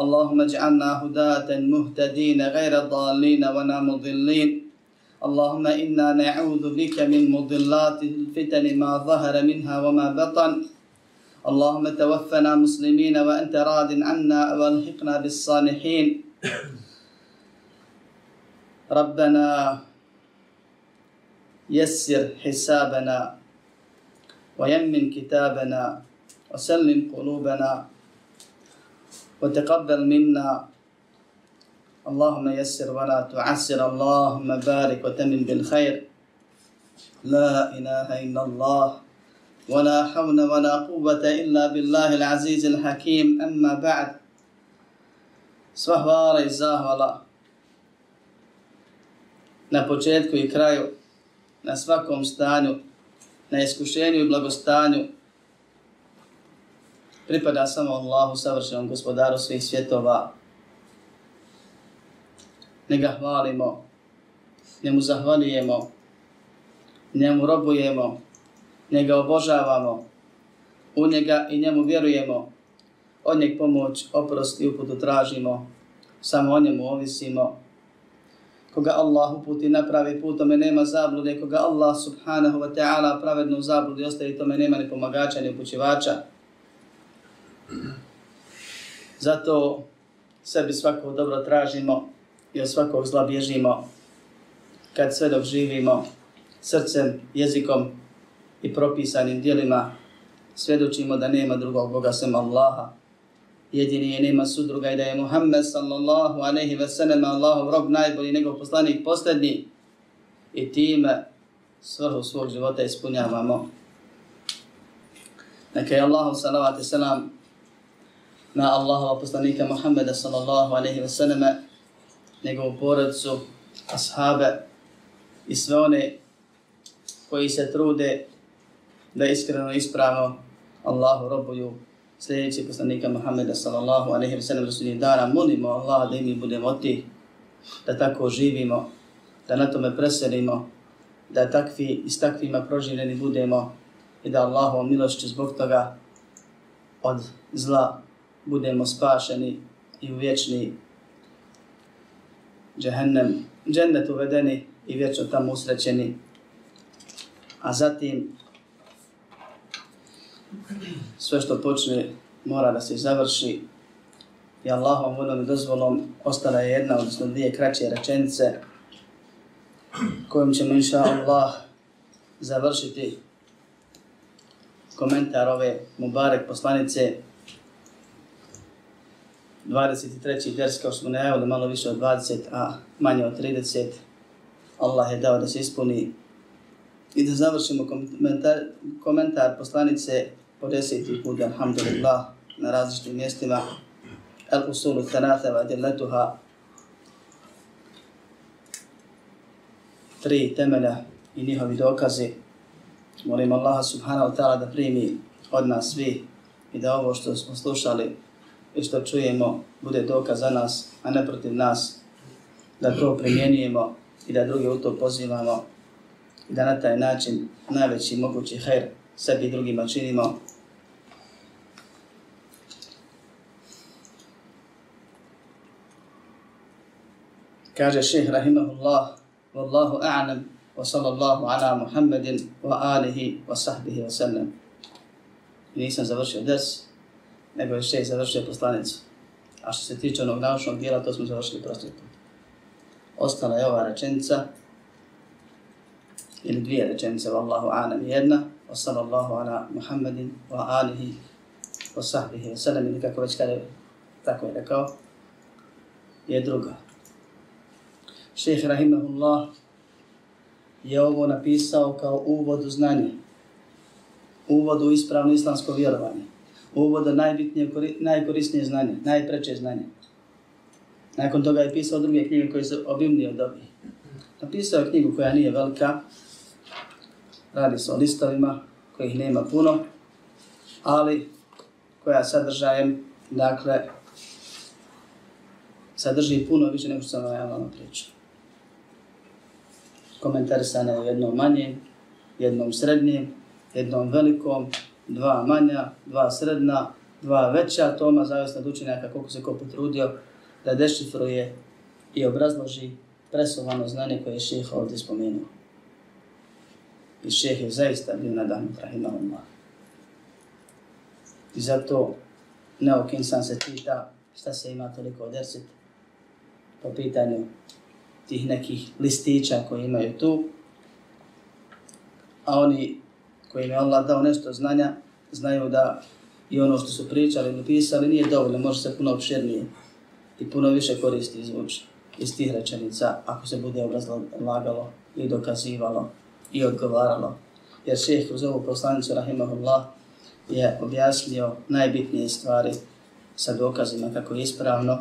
اللهم اجعلنا هداة مهتدين غير ضالين ولا مضلين. اللهم إنا نعوذ بك من مضلات الفتن ما ظهر منها وما بطن. اللهم توفنا مسلمين وأنت راض عنا وألحقنا بالصالحين. ربنا يسر حسابنا ويمن كتابنا وسلم قلوبنا وتقبل منا. اللهم يسر ولا تعسر. اللهم بارك وتمن بالخير. لا إله إلا الله. ولا حول ولا قوة إلا بالله العزيز الحكيم. أما بعد. Sva i zahvala na početku i kraju, na svakom stanju, na iskušenju i blagostanju, pripada samo Allahu, savršenom gospodaru svih svjetova. Ne ga hvalimo, njemu zahvalijemo, njemu robujemo, njega obožavamo, u njega i njemu vjerujemo, od njeg pomoć, oprost i uputu tražimo, samo o njemu ovisimo. Koga Allah uputi napravi put, tome nema zablude, koga Allah subhanahu wa ta'ala pravedno zabludi ostavi, tome nema ni pomagača, ni upućivača. Zato sebi svako dobro tražimo i od svakog zla bježimo kad sve dok živimo srcem, jezikom i propisanim dijelima svjedočimo da nema drugog Boga sem Allaha. Jedini je nema sudruga i da je Muhammed sallallahu aleyhi ve sellem Allahov rob najbolji nego poslanik posljednji i time svrhu svog života ispunjavamo. Neka je Allahu salavat i na Allahova poslanika Muhammeda sallallahu alaihi ve njegovu porodcu, ashabe i sve one koji se trude da iskreno ispravno Allahu robuju sljedeći poslanika Muhammeda sallallahu alaihi wa sallam rasulih dana. Molimo Allah da i mi budemo ti, da tako živimo, da na tome preselimo, da takvi i s takvima proživljeni budemo i da Allahovom milošću zbog toga od zla budemo spašeni i u vječni džehennem, džennet uvedeni i vječno tamo usrećeni. A zatim sve što počne mora da se završi i Allahom voljom i dozvolom ostala je jedna, odnosno dvije kraće rečenice kojom ćemo inša Allah završiti komentar ove Mubarek poslanice 23. ders kao smo najavili malo više od 20, a manje od 30. Allah je dao da se ispuni i da završimo komentar, komentar poslanice po deseti put, alhamdulillah, na različitim mjestima. El usulu thanata va adillatuha. Tri temelja i njihovi dokazi. Molim Allaha subhanahu wa ta'ala da primi od nas svi i da ovo što smo slušali i što čujemo bude dokaz za nas, a ne protiv nas, da to primjenjujemo i da druge u to pozivamo i da na taj način najveći mogući hajr sebi i drugima činimo. Kaže šeheh rahimahullah, Wallahu a'lam, wa sallallahu ala Muhammedin, wa alihi, wa sahbihi, wa sallam. Nisam završio des, nego je šest završio poslanicu. A što se tiče onog naučnog dijela, to smo završili prošli put. Ostala je ova rečenica, ili dvije rečenice, vallahu anam jedna, wa sallallahu ala muhammadin wa alihi wa sahbihi wa sallam, ili kako već kada je tako je rekao, je druga. Šeheh Rahimahullah je ovo napisao kao uvod u znanje, uvod u ispravno islamsko vjerovanje uvoda najbitnije, najkorisnije znanje, najpreče znanje. Nakon toga je pisao druge knjige koje su obimnije od ovih. Napisao je knjigu koja nije velika, radi se o listovima kojih nema puno, ali koja sadržajem, dakle, sadrži puno više nego što sam ja vam pričao. Komentarisane je jednom manjem, jednom srednjem, jednom velikom, dva manja, dva sredna, dva veća toma, zavisno od učenjaka koliko se ko potrudio da dešifruje i obrazloži presovano znanje koje je šeha ovdje spomenuo. I šeh je zaista bio nadahnut, rahimahullah. I zato neok insan se pita šta se ima toliko odersiti po pitanju tih nekih listića koji imaju tu, a oni kojim je Allah dao nešto znanja, znaju da i ono što su pričali ili pisali nije dovoljno, može se puno obširnije i puno više koristi izvući iz tih rečenica ako se bude obrazlagalo i dokazivalo i odgovaralo. Jer šeheh uz ovu poslanicu, rahimahullah, je objasnio najbitnije stvari sa dokazima kako je ispravno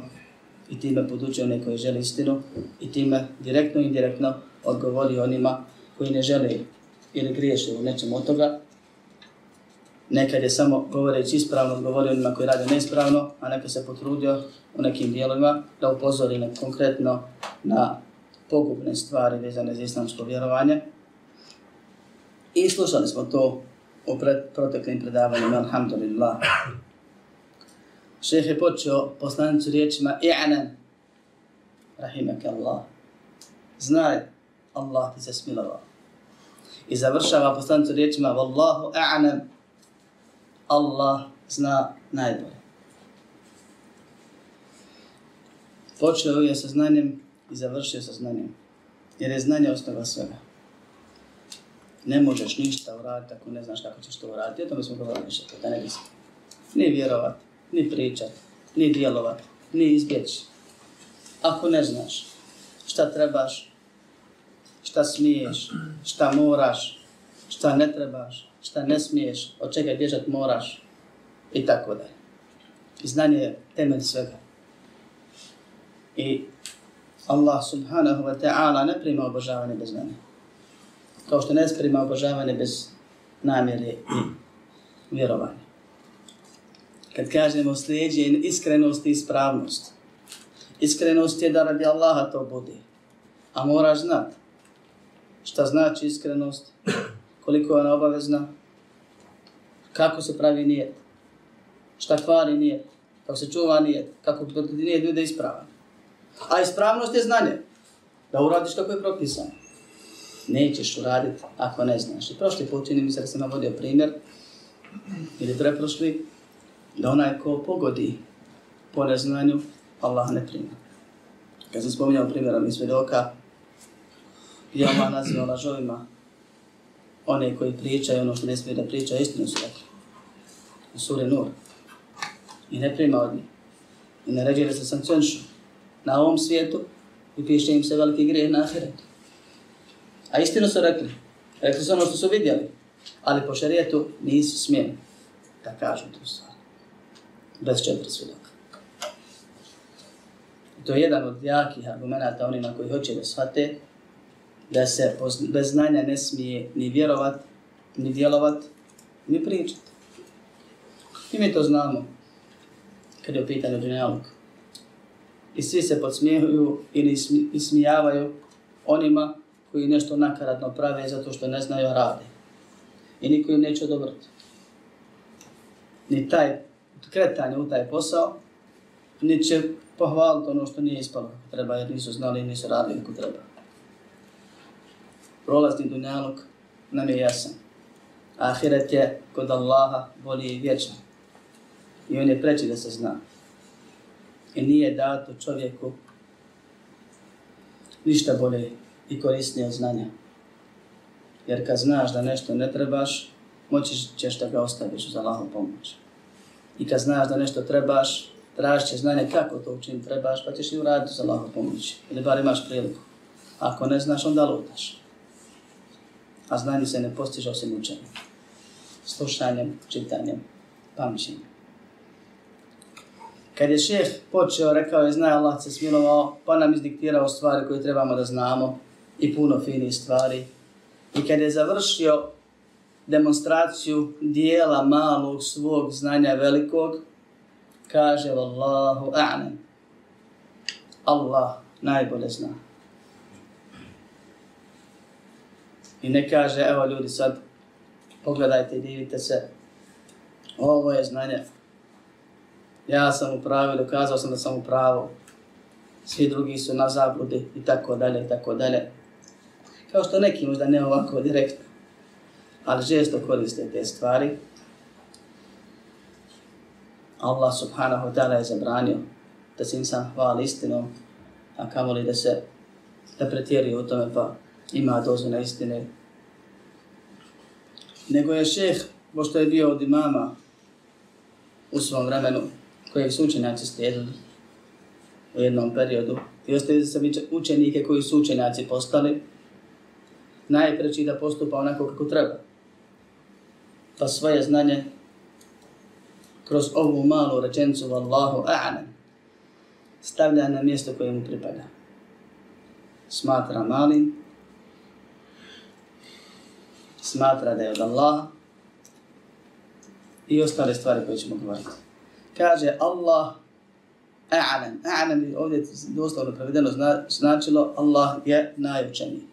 i time podučio one koji žele istinu i time direktno i indirektno odgovorio onima koji ne žele ili griješe u nečem od toga. Nekad je samo govoreći ispravno odgovorio onima koji rade neispravno, a nekad se potrudio u nekim dijelovima da upozori na, konkretno na pogubne stvari vezane za islamsko vjerovanje. I slušali smo to u pred, proteklim predavanjima, alhamdulillah. Šeheh je počeo poslanicu riječima i'anan, rahimak Allah. Znaj, Allah ti se smilovao. I završava poslanicu riječima, Wallahu a'anam, Allah zna najbolje. Počeo je sa znanjem i završio sa znanjem. Jer je znanje osnova svega. Ne možeš ništa uraditi ako ne znaš kako ćeš to uraditi. O tome smo govorili više da ne mislim. Ni vjerovat, ni pričat, ni djelovat, ni izbjeći. Ako ne znaš šta trebaš, šta smiješ, šta moraš, šta ne trebaš, šta ne smiješ, od čega bježat moraš i tako dalje. Znanje je temelj svega. I Allah subhanahu wa ta'ala ne prima obožavanje bez znanja. Kao što ne prima obožavanje bez namjere i vjerovanja. Kad kažemo slijedje iskrenost i ispravnost. Iskrenost je da radi Allaha to bude. A moraš znat šta znači iskrenost, koliko je ona obavezna, kako se pravi nijet, šta kvari nijet, kako se čuva nijet, kako nijet bude ispravan. A ispravnost je znanje. Da uradiš kako je propisano. Nećeš uraditi ako ne znaš. I prošli put čini mi se da sam navodio primjer, ili preprošli, da onaj ko pogodi po neznanju, Allah ne prima. Kad sam spominjao primjerom iz svjedoka, gdje Allah naziva lažovima one koji pričaju ono što ne smije da priča, istinu su rekli. U suri Nur. I ne prima od njih. I naređuje da se sankcionišu na ovom svijetu i piše im se veliki grijeh na ahiretu. A istinu su rekli. Rekli su ono što su vidjeli. Ali po šarijetu nisu smjeni da kažu tu stvar. Bez četiri svjedoka. I to je jedan od jakih argumenta onima koji hoće da shvate da se bez znanja ne smije ni vjerovat, ni djelovat, ni pričat. I mi to znamo kad je u pitanju dunjalog i svi se podsmijehuju ili ismijavaju onima koji nešto nakaradno prave zato što ne znaju rade. I niko im neće odobrati. Ni taj kretanje u taj posao, ni će pohvaliti ono što nije ispalo kako treba, jer nisu znali i nisu radili kako treba. Prolazni dunjaluk nam je jasan. Ahiret je kod Allaha bolji i vječan. I on je preći da se zna i nije dato čovjeku ništa bolje i korisnije od znanja. Jer kad znaš da nešto ne trebaš, moći ćeš da ga ostaviš uz Allahu pomoć. I kad znaš da nešto trebaš, tražit ćeš znanje kako to učiniti trebaš, pa ćeš i uraditi uz Allahu pomoć. Ili bar imaš priliku. Ako ne znaš, onda lutaš. A znanje se ne postiže osim učenjem. Slušanjem, čitanjem, pamćenjem. Kad je šef počeo, rekao je, zna Allah se smilovao, pa nam izdiktirao stvari koje trebamo da znamo i puno finih stvari. I kad je završio demonstraciju dijela malog svog znanja velikog, kaže Wallahu a'lam. Allah najbolje zna. I ne kaže, evo ljudi sad, pogledajte i divite se, ovo je znanje. Ja sam u pravu, dokazao sam da sam u pravu. Svi drugi su na zabludi i tako dalje i tako dalje. Kao što neki možda ne ovako direktno, ali žesto koriste te stvari. Allah subhanahu wa ta'ala je zabranio da se insan hvali istinom, a kamoli da se da pretjeri u tome pa ima dozu na istine. Nego je šeh, pošto je bio od imama u svom vremenu, kojeg su učenjaci slijedili u jednom periodu, i ostavili se učenike koji su učenjaci postali, najpreći da postupa onako kako treba. Pa svoje znanje kroz ovu malu rečenicu Wallahu a'lam stavlja na mjesto koje mu pripada. Smatra malim, smatra da je od Allaha i ostale stvari koje ćemo govoriti. Kaže Allah a'lam, a'lam je ovdje doslovno prevedeno značilo Allah je najučeniji.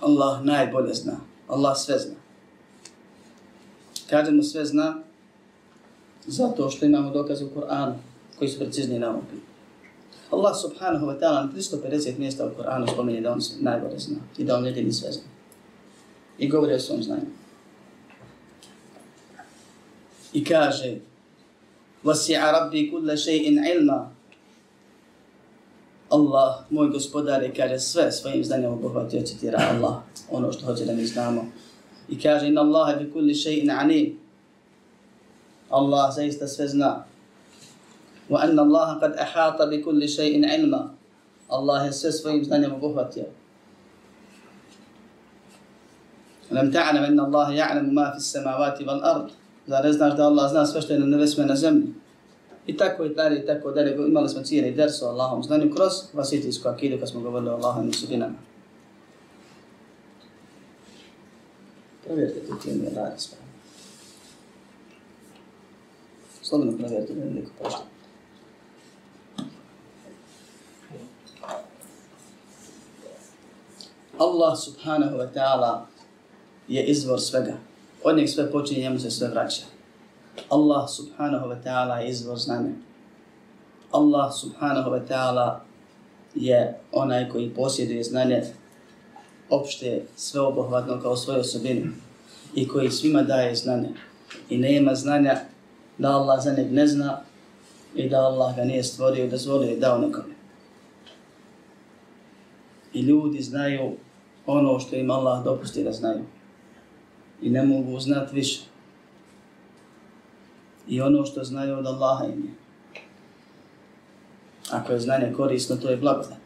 Allah najbolje zna. Allah sve zna. Kažemo sve zna zato što imamo dokaze u Koranu koji su precizni na ovom pitanju. Allah subhanahu wa ta'ala na 350 mjesta u Koranu spominje da on najbolje zna i da on jedini sve zna. I govori o svom znanju. I kaže وَسِعَ رَبِّي كُلَّ شَيْءٍ عِلْمًا Allah, moj gospodar, je kaže sve svojim znanjem obuhvatio, citira Allah, ono što hoće da mi znamo. I kaže, inna Allahe bi kulli še'in anim. Allah zaista sve zna. Wa anna Allaha kad ahata bi kulli še'in ilma. Allah je sve svojim znanjem obuhvatio. Lam ta'lam inna Allaha ja'lamu ma fi samavati wal ard. Zar ne znaš da Allah zna sve što je na nebesme na zemlji? I tako i dalje, i tako dalje. Imali smo cijeli ders o Allahom znanju kroz vasitijsku akidu kad smo govorili o Allahom subinama. Provjerite tu tijenu, jer radi sve. Slobodno provjerite da je neko pošto. Allah subhanahu wa ta'ala je izvor svega. Od njeg sve počinje, njemu se sve vraća. Allah subhanahu wa ta'ala je izvor znanja. Allah subhanahu wa ta'ala je onaj koji posjeduje znanje opšte sveobuhvatno kao svoje osobine i koji svima daje znanje. I nema znanja da Allah za njeg ne zna i da Allah ga nije stvorio i dozvolio i dao nekome. I ljudi znaju ono što im Allah dopusti da znaju. I ne mogu znati više i ono što znaju od Allaha im je. Ako je znanje korisno, to je blagodat.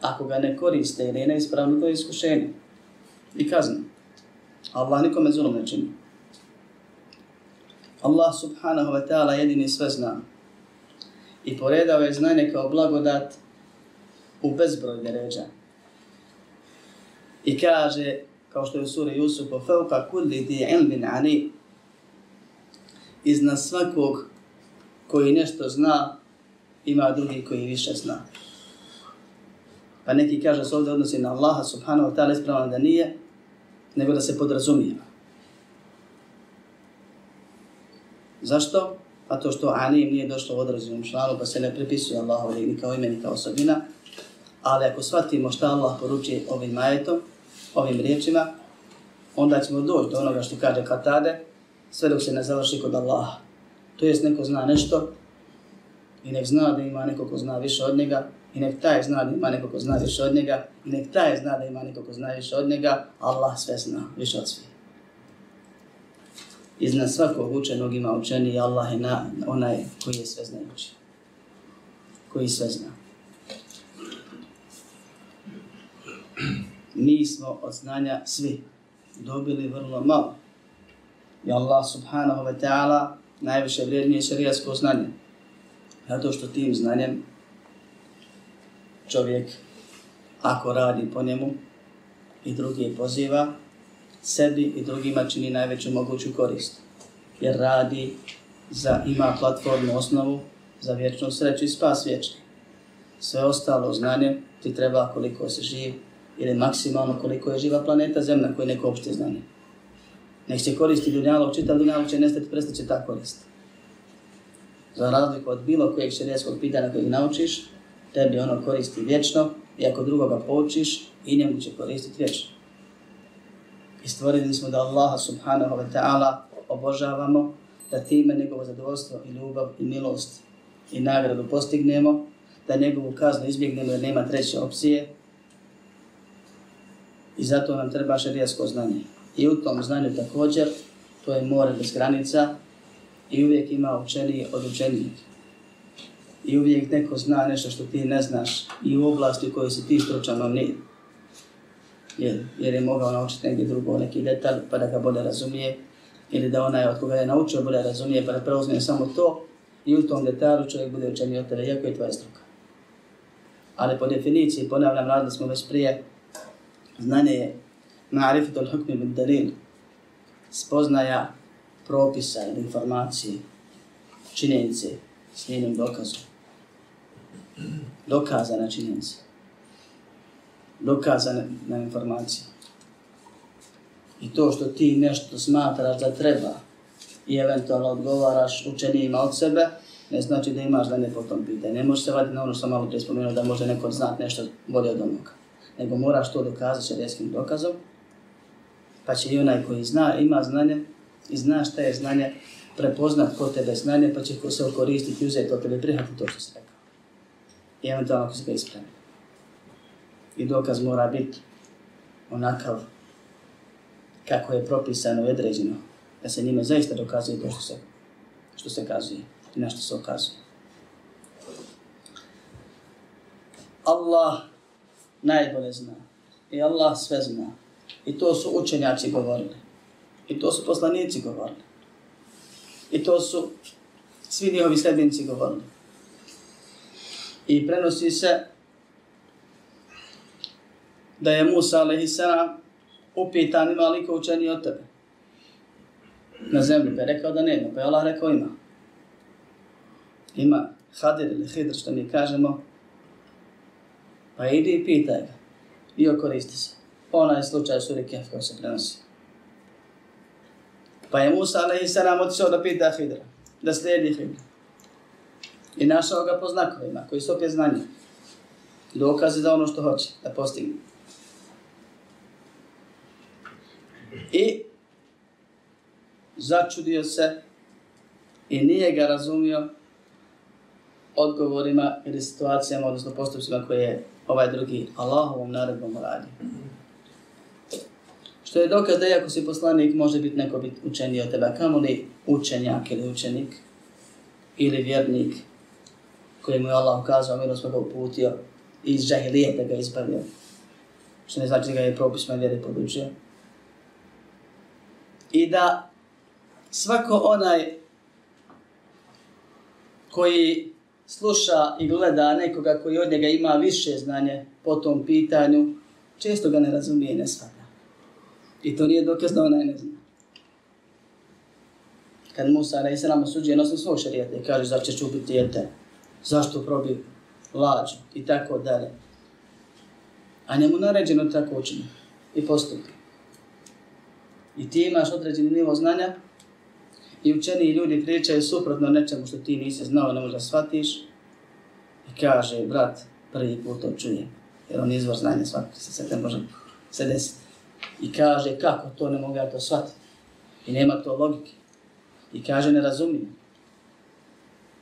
Ako ga ne koriste ili je neispravno, to je iskušenje i kazna. Allah nikome zulom ne čini. Allah subhanahu wa ta'ala jedini sve zna. I poredao je znanje kao blagodat u bezbroj deređa. I kaže, kao što je u suri Jusufu, fauka kulli di ilmin ani, iznad svakog koji nešto zna, ima drugi koji više zna. Pa neki kaže se ovdje odnosi na Allaha subhanahu wa ta'ala ispravljeno da nije, nego da se podrazumije. Zašto? Pa to što Anim nije došlo u odrazivnom članu, pa se ne pripisuje Allahu ni kao imen, ni kao osobina. Ali ako shvatimo šta Allah poručuje ovim majetom, ovim riječima, onda ćemo doći do onoga što kaže Katade, sve dok se ne završi kod Allaha. To jest neko zna nešto i nek zna da ima neko ko zna više od njega I nek taj zna da ima neko ko zna više od njega, i nek taj zna da ima neko ko zna više od njega, Allah sve zna, više od svih. Iznad svakog učenog ima učeni Allah je na, onaj koji je sve znajući. Koji sve zna. Mi smo od znanja svi dobili vrlo malo. I Allah subhanahu wa ta'ala najviše vrijednije šarijasko znanje. Zato što tim znanjem čovjek ako radi po njemu i drugi poziva, sebi i drugima čini najveću moguću korist. Jer radi za, ima platformu osnovu za vječnu sreću i spas vječni. Sve ostalo znanje ti treba koliko se živi ili maksimalno koliko je živa planeta Zemlja koji neko opšte znanje. Nek se koristi dunjalog, čitav dunjalog će nestati, prestaće ta korist. Za razliku od bilo kojeg šerijskog pitanja kojeg naučiš, tebi ono koristi vječno i ako drugoga poučiš, i njemu će koristiti vječno. I stvorili smo da Allaha subhanahu wa ta'ala obožavamo, da time njegovo zadovoljstvo i ljubav i milost i nagradu postignemo, da njegovu kaznu izbjegnemo jer nema treće opcije. I zato nam treba šarijasko znanje. I u tom znanju također, to je more bez granica i uvijek ima učeniji od učenijih i uvijek neko zna nešto što ti ne znaš i u oblasti u kojoj si ti stručan, on nije. Jer, jer je mogao naučiti negdje drugo, neki detalj, pa da ga bolje razumije, ili da onaj od koga je naučio bolje razumije, pa da preuzme samo to, i u tom detalju čovjek bude učenio od tebe, iako je tvoja struka. Ali po definiciji, ponavljam, radili smo već prije, znanje je ma'rifat al-hukmi bil dalil, spoznaja propisa ili informacije, činjenice s njenim dokazom dokazana činjenica. Dokazana na informacija. I to što ti nešto smatraš da treba i eventualno odgovaraš učenijima od sebe, ne znači da imaš da ne po tom pitanje. Ne možeš se vaditi na ono što malo prije spomenuo da može neko znat nešto bolje od onoga. Nego moraš to dokazati šarijetskim dokazom, pa će i onaj koji zna, ima znanje i zna šta je znanje, prepoznat kod tebe znanje, pa će se koristiti i uzeti od tebe prihvatiti to što se rekao i eventualno ako se ga ispravi. I dokaz mora biti onakav kako je propisano i određeno, da se njime zaista dokazuje to što se, što se kazuje i na što se okazuje. Allah najbolje zna i Allah sve zna. I to su učenjaci govorili. I to su poslanici govorili. I to su svi njihovi sljedbenici govorili. I prenosi se da je Musa a.s. upitan ima li ko učeni od tebe na zemlji. Pa je rekao da nema. Pa je Allah rekao ima. Ima Hadir ili Hidr što mi kažemo. Pa idi i pitaj ga. I okoristi se. Pa onaj slučaj suri Kef koji se prenosi. Pa je Musa a.s. otišao da pita Hidra. Da slijedi Hidra i našao ga po znakovima, koji su opet znanje. Dokaze za ono što hoće da postigne. I začudio se i nije ga razumio odgovorima ili situacijama, odnosno postupcima koje je ovaj drugi Allahovom naredbom radi. Što je dokaz da iako si poslanik, može biti neko biti učeniji od tebe, kamo li učenjak ili učenik ili vjernik kojemu je Allah ukazao, mirno smo ga uputio iz džahilije da ga izbavio. Što ne znači da ga je propisma vjere podučio. I da svako onaj koji sluša i gleda nekoga koji od njega ima više znanje po tom pitanju, često ga ne razumije i ne svada. I to nije dokaz da onaj ne zna. Kad Musa ne se nam osuđuje na svog šarijeta i kaže zašto će ubiti djete, zašto probi lađu i tako dalje. A njemu naređeno tako učinu i postupi. I ti imaš određeni nivo znanja i učeni ljudi pričaju suprotno nečemu što ti nisi znao, ne možda shvatiš. I kaže, brat, prvi put to čuje. Jer on izvor znanja svakog se sve može se desiti. I kaže, kako to ne mogu ja to shvatiti. I nema to logike. I kaže, ne razumijem.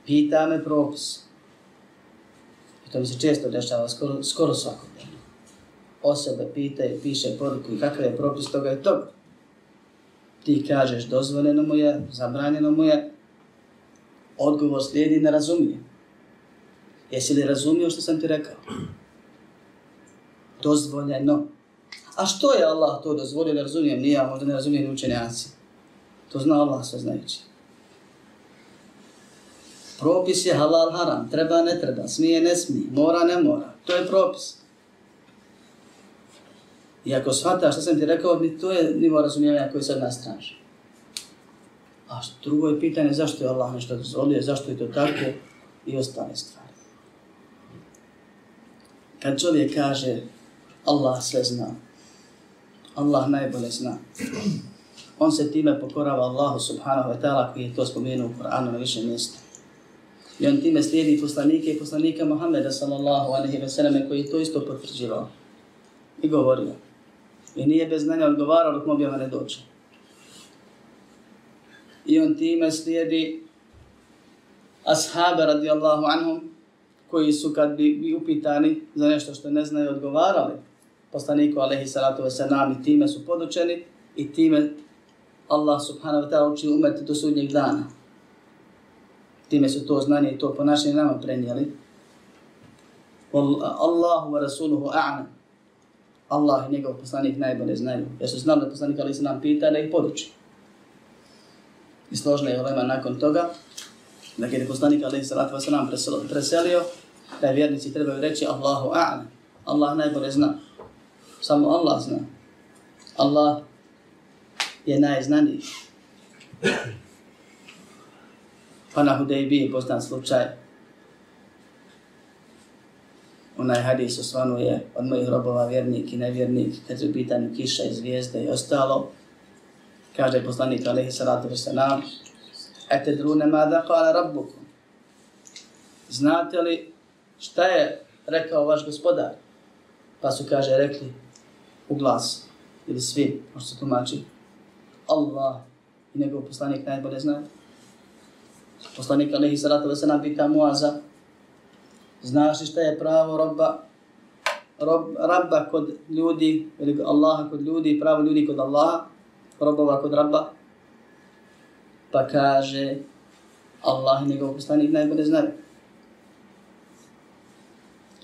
Pita me propis To mi se često dešava, skoro, skoro svakodnevno. Osobe pitaju, piše poruku i kakav je propis toga i toga. Ti kažeš dozvoljeno mu je, zabranjeno mu je, odgovor slijedi ne razumije. Jesi li razumio što sam ti rekao? Dozvoljeno. A što je Allah to dozvolio da razumijem? Nije, a možda ne razumijem učenjaci. To zna Allah sve znajući. Propis je halal haram, treba ne treba, smije ne smije, mora ne mora. To je propis. I ako shvataš što sam ti rekao, to je nivo razumijevanja koji sad nas traži. A drugo je pitanje zašto je Allah nešto dozvolio, zašto je to tako i ostale stvari. Kad čovjek kaže Allah sve zna, Allah najbolje zna, on se time pokorava Allahu subhanahu wa ta'ala koji je to spomenuo u Koranu na više mjesta. I on time slijedi poslanike i poslanika Muhammeda sallallahu alaihi wa sallam koji je to isto potvrđivao i govorio. I nije bez znanja odgovarao dok mu objava ne dođe. I on time slijedi ashabe radijallahu anhum koji su kad bi, bi upitani za nešto što ne znaju odgovarali poslaniku alaihi salatu wasalam i time su podučeni i time Allah subhanahu wa ta'ala uči umet do sudnjeg dana. Time su to znanje i to ponašanje nama prenijeli. Allahu wa rasuluhu a'na. Allah i njegov poslanik najbolje znaju. Jer su znali da poslanik ali se nam pita da ih poduči. I složna je olema nakon toga, da je poslanik ali se ratva se nam preselio, da je vjernici trebaju reći Allahu a'na. Allah najbolje zna. Samo Allah zna. Allah je najznaniji. Pa na Hudejbi je postan slučaj. Onaj hadis osvanuje od mojih robova vjernik i nevjernik, kad je u pitanju kiša i zvijezde i ostalo. Kaže poslanik alaihi salatu wasalam, Ete drune mada kala rabbukum. Znate li šta je rekao vaš gospodar? Pa su, kaže, rekli u glas, ili svi, možda se tumači, Allah i njegov poslanik najbolje zna. Poslanik alaihi Salatu da se pita Muaza, znaš li šta je pravo roba, rob, rabba kod ljudi, ili Allaha kod ljudi, pravo ljudi kod Allaha, robova kod rabba? Pa kaže, Allah i njegov poslanik najbolje znaju.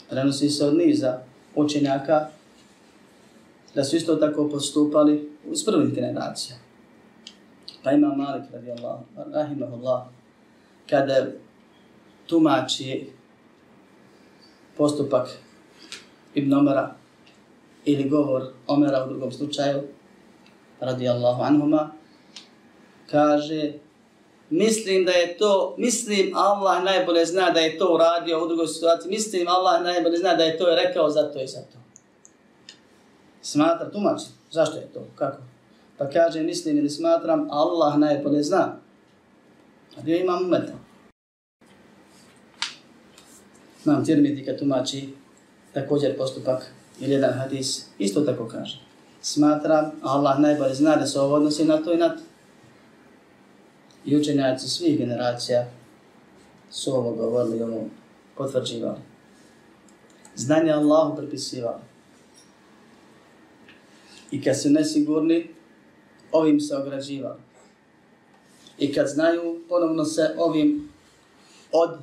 Prenosi se od niza učenjaka da su isto tako postupali uz prvih generacija. Pa ima Malik radi Allah, rahimahullah, kada tumači postupak Ibn Omara ili govor Omera u drugom slučaju, radi Allahu anhuma, kaže, mislim da je to, mislim Allah najbolje zna da je to uradio u drugoj situaciji, mislim Allah najbolje zna da je to rekao za to i za to. Smatra, tumači, zašto je to, kako? Pa kaže, mislim ili smatram, Allah najbolje zna. A gdje imam umeta? Imam tirmiti kad tumači također postupak ili jedan hadis, isto tako kaže. Smatram, Allah najbolje zna da se ovo odnosi na to i na to. I učenjaci svih generacija su ovo govorili, ovo potvrđivali. Znanje Allahu prepisivali. I kad su nesigurni, ovim se ograđivali. I kad znaju, ponovno se ovim od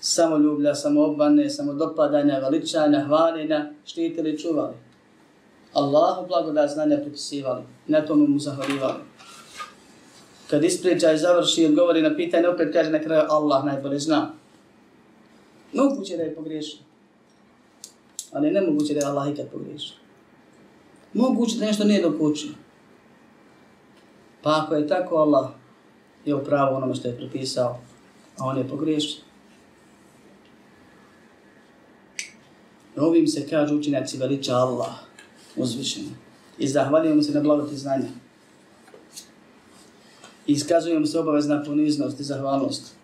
samoljublja, samoobmane, samodopadanja, veličanja, hvaljenja, štitili, čuvali. Allahu blagodat znanja pripisivali. Na tomu mu zahvalivali. Kad ispriča i završi, i odgovori na pitanje, opet kaže na kraju Allah najbolje zna. Moguće da je pogriješio. Ali nemoguće da je Allah ikad pogriješio moguće da nešto nije dokučio. Pa ako je tako, Allah je upravo onome što je pripisao, a on je pogriješio. Ovim se kaže učinjaci veliča Allah, uzvišeno. I zahvaljujemo se na blagoti znanja. I iskazujemo se obavezna poniznost i zahvalnost.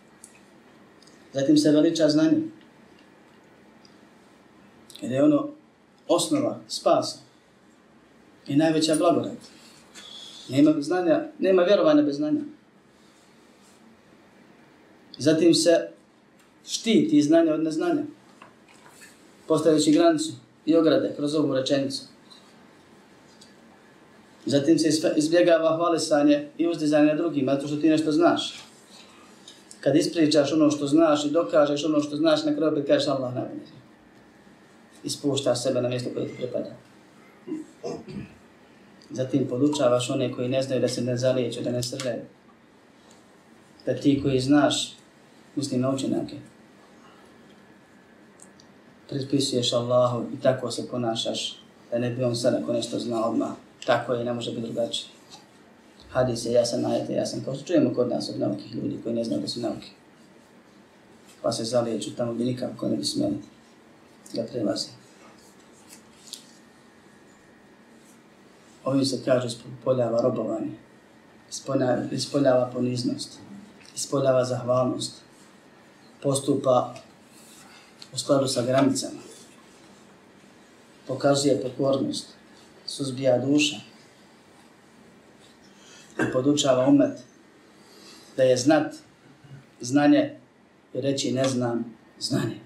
Zatim se veliča znanje. Jer je ono osnova spasa i najveća blagodat. Nema znanja, nema vjerovanja bez znanja. Zatim se štiti znanje od neznanja. Postavljajući granicu i ograde kroz ovu rečenicu. Zatim se izbjegava hvalisanje i uzdizanje drugima, zato što ti nešto znaš. Kad ispričaš ono što znaš i dokažeš ono što znaš, na kraju opet kažeš Allah najbolje. Ispuštaš sebe na mjesto koje ti pripada. Zatim podučavaš one koji ne znaju da se ne zalijeću, da ne srljaju. Da ti koji znaš, muslim naučenake, pripisuješ Allahu i tako se ponašaš, da ne bi on sad ako nešto zna odmah. Tako je, ne može biti drugačije. Hadis je jasan ajete, jasan, kao što čujemo kod nas od naukih ljudi koji ne znaju da su nauke. Pa se zaliječu tamo gdje nikako ne bi smjeli da prelaze. Ovim se kaže ispoljava robovanje, ispoljava, ispoljava poniznost, ispoljava zahvalnost, postupa u skladu sa granicama, pokazuje pokornost, suzbija duša i podučava umet da je znat znanje i reći ne znam znanje.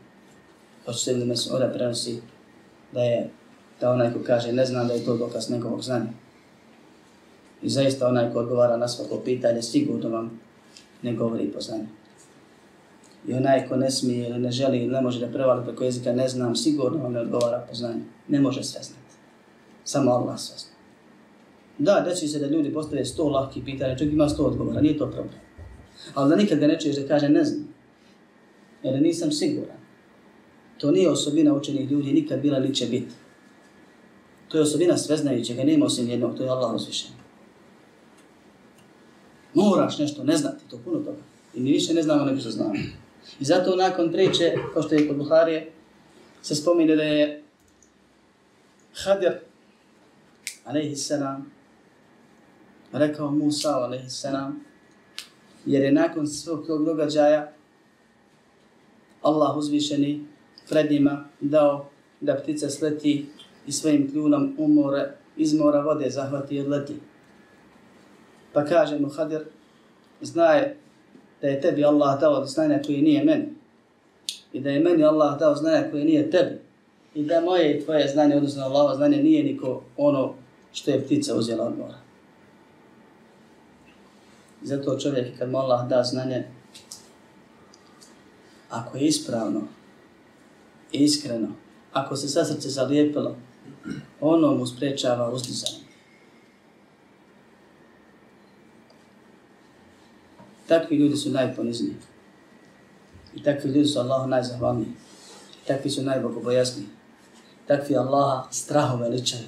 To se mi Mesuda prenosi da je da onaj ko kaže ne znam da je to dokaz negovog znanja. I zaista onaj ko odgovara na svako pitanje sigurno vam ne govori po znanju. I onaj ko ne smije ili ne želi ili ne može da prevali preko jezika ne znam, sigurno vam ne odgovara po znanju. Ne može sve znati. Samo Allah sve zna. Da, deći se da ljudi postave sto lahkih pitanja, čovjek ima sto odgovora, nije to problem. Ali da nikad ga ne čuješ da kaže ne znam. Jer nisam siguran. To nije osobina učenih ljudi, nikad bila ni će biti. To je osobina sveznajućega, nema osim jednog, to je Allah uzvišen. Moraš nešto ne znati, to puno toga. I mi više ne znamo nego što znamo. I zato nakon priče, kao što je kod Buharije, se spomine da je Hadir, alaihi salam, rekao Musa, alaihi salam, jer je nakon svog tog događaja Allah uzvišeni pred njima dao da ptica sleti i svojim kljunom umore, iz mora vode zahvati i odleti. Pa kaže mu Hadir, znaje da je tebi Allah dao znanja koji nije meni. I da je meni Allah dao znanja koji nije tebi. I da moje i tvoje znanje, odnosno Allaho znanje, nije niko ono što je ptica uzela od mora. Zato čovjek kad mu Allah da znanje, ako je ispravno, iskreno, ako se sa srce zalijepilo, ono mu sprečava uzdizanje. Takvi ljudi su najponizniji. I takvi ljudi su Allahu najzahvalniji. Takvi su najbogobojasniji. Takvi Allaha straho veličaju.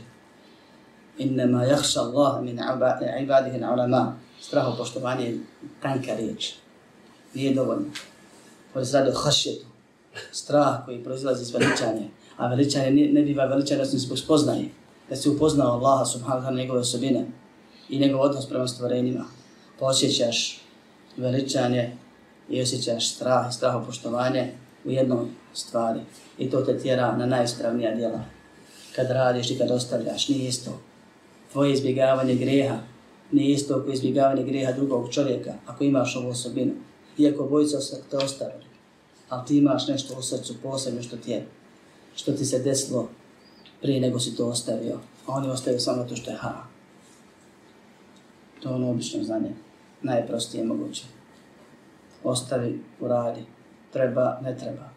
Innama jahša Allah min ibadihi na ulama. Straho poštovanje je tanka riječ. Nije dovoljno. Ovo se radi o hašjetu. Strah koji proizlazi iz veličanja. A veličanje ne, ne biva veličanje osim zbog spoznaje. Da se upoznao Allaha subhanahu wa njegove osobine i njegov odnos prema stvorenjima. Posjećaš veličanje i osjećaš strah i strahopoštovanje u jednom stvari. I to te tjera na najispravnija djela. Kad radiš i kad ostavljaš, nije isto. Tvoje izbjegavanje greha nije isto ako izbjegavanje greha drugog čovjeka, ako imaš ovu osobinu. Iako bojica te ostavili, ali ti imaš nešto u srcu posebno što ti je, što ti se desilo prije nego si to ostavio, a oni ostavio samo to što je ha. To je ono obično znanje najprostije moguće. Ostavi, uradi, treba, ne treba.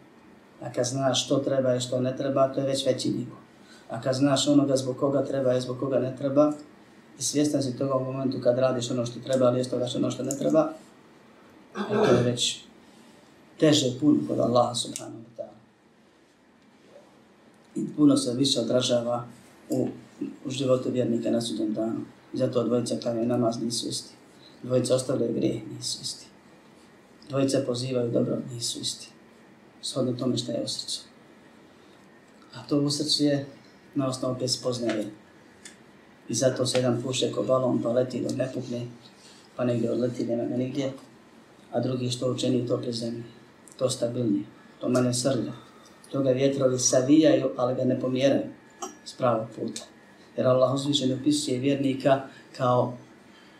A kad znaš što treba i što ne treba, to je već veći nivo. A kad znaš onoga zbog koga treba i zbog koga ne treba, i svjestan si toga u momentu kad radiš ono što treba, ali isto ono što ne treba, to je već teže puno kod Allaha subhanahu wa ta'ala. I puno se više odražava u, u životu vjernika na sudjem danu. Zato dvojica kao je namaz nisu isti. Dvojica ostavljaju grijeh, nisu isti. Dvojica pozivaju dobro, nisu isti. Shodno tome što je u srcu. A to u srcu je na osnovu koje spoznaje. I zato se jedan puše ko balon pa leti dok ne pukne, pa negdje odleti, nema ga nigdje. A drugi što učini to prezemlje, to stabilnije, to manje srlja. To ga vjetrovi savijaju, ali ga ne pomjeraju s pravog puta. Jer Allah uzvišen opisuje vjernika kao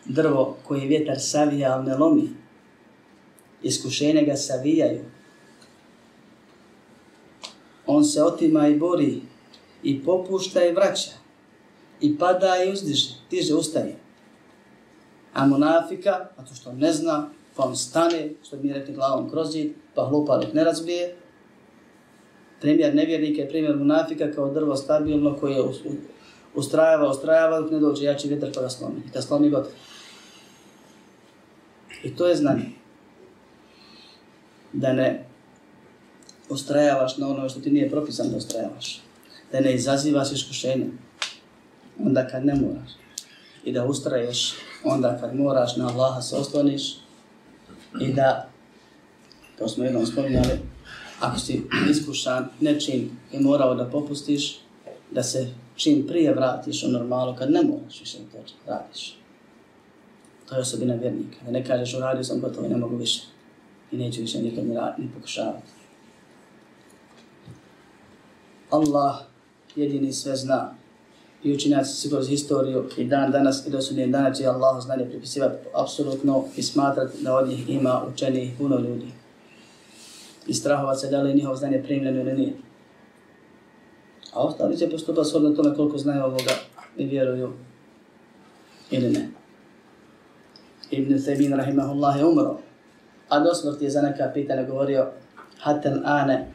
drvo koje vjetar savija, ali ne lomi. Iskušenje ga savijaju, On se otima i bori i popušta i vraća i pada i uzdiže, diže, ustaje. A munafika, zato što ne zna, pa on stane, što bi mi rekli glavom kroz zid, pa hlupa dok ne razbije. Primjer nevjernika je primjer munafika kao drvo stabilno koje ustrajava, ustrajava dok ne dođe jači vjetar pa ga slomi. I ta slomi gotovo. I to je znanje. Da ne ostrajavaš na ono što ti nije propisano da ostrajavaš. Da ne izazivaš iskušenje. Onda kad ne moraš. I da ustraješ onda kad moraš na Allaha se osloniš. I da, to smo jednom spominjali, ako si iskušan nečim i morao da popustiš, da se čim prije vratiš u normalu kad ne moraš više to radiš. To je osobina vjernika. Da ne kažeš uradio sam gotovo i ne mogu više. I neću više nikad ni, ni pokušavati. Allah jedini sve zna. I učinjaci se kroz historiju i dan danas i do sudnije dana će Allah znanje pripisivati apsolutno i smatrati da od njih ima učenih puno ljudi. I strahovat se da li njihovo znanje primljeno ili nije. A ostali će postupati shodno tome koliko znaju ovoga i vjeruju ili ne. Ibn Thaymin rahimahullah je umro. A do smrti je za neka pitanja govorio Hatel ane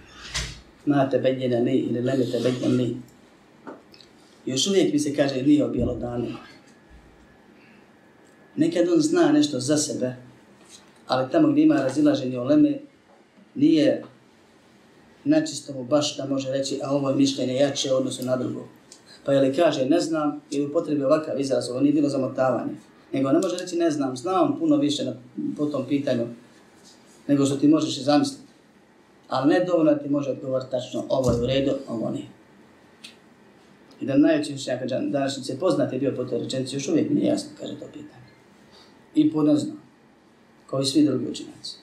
ma te ni li ili leme te ni. li. Još uvijek mi se kaže nije objelo. Nekad on zna nešto za sebe, ali tamo gdje ima razilaženje o leme, nije načisto mu baš da može reći, a ovo je mišljenje jače odnosno na drugo. Pa je li kaže ne znam ili potrebi ovakav izraz, ovo nije bilo zamotavanje. Nego ne može reći ne znam, znam puno više na, po tom pitanju nego što ti možeš i zamisliti. Ali ne dovoljno ti može odgovoriti tačno ovo je u redu, ovo nije. I da najveći učenjaka današnjice poznati bio po toj rečenici, još uvijek nije jasno, kaže to pitanje. I ponezno, kao i svi drugi učenjaci.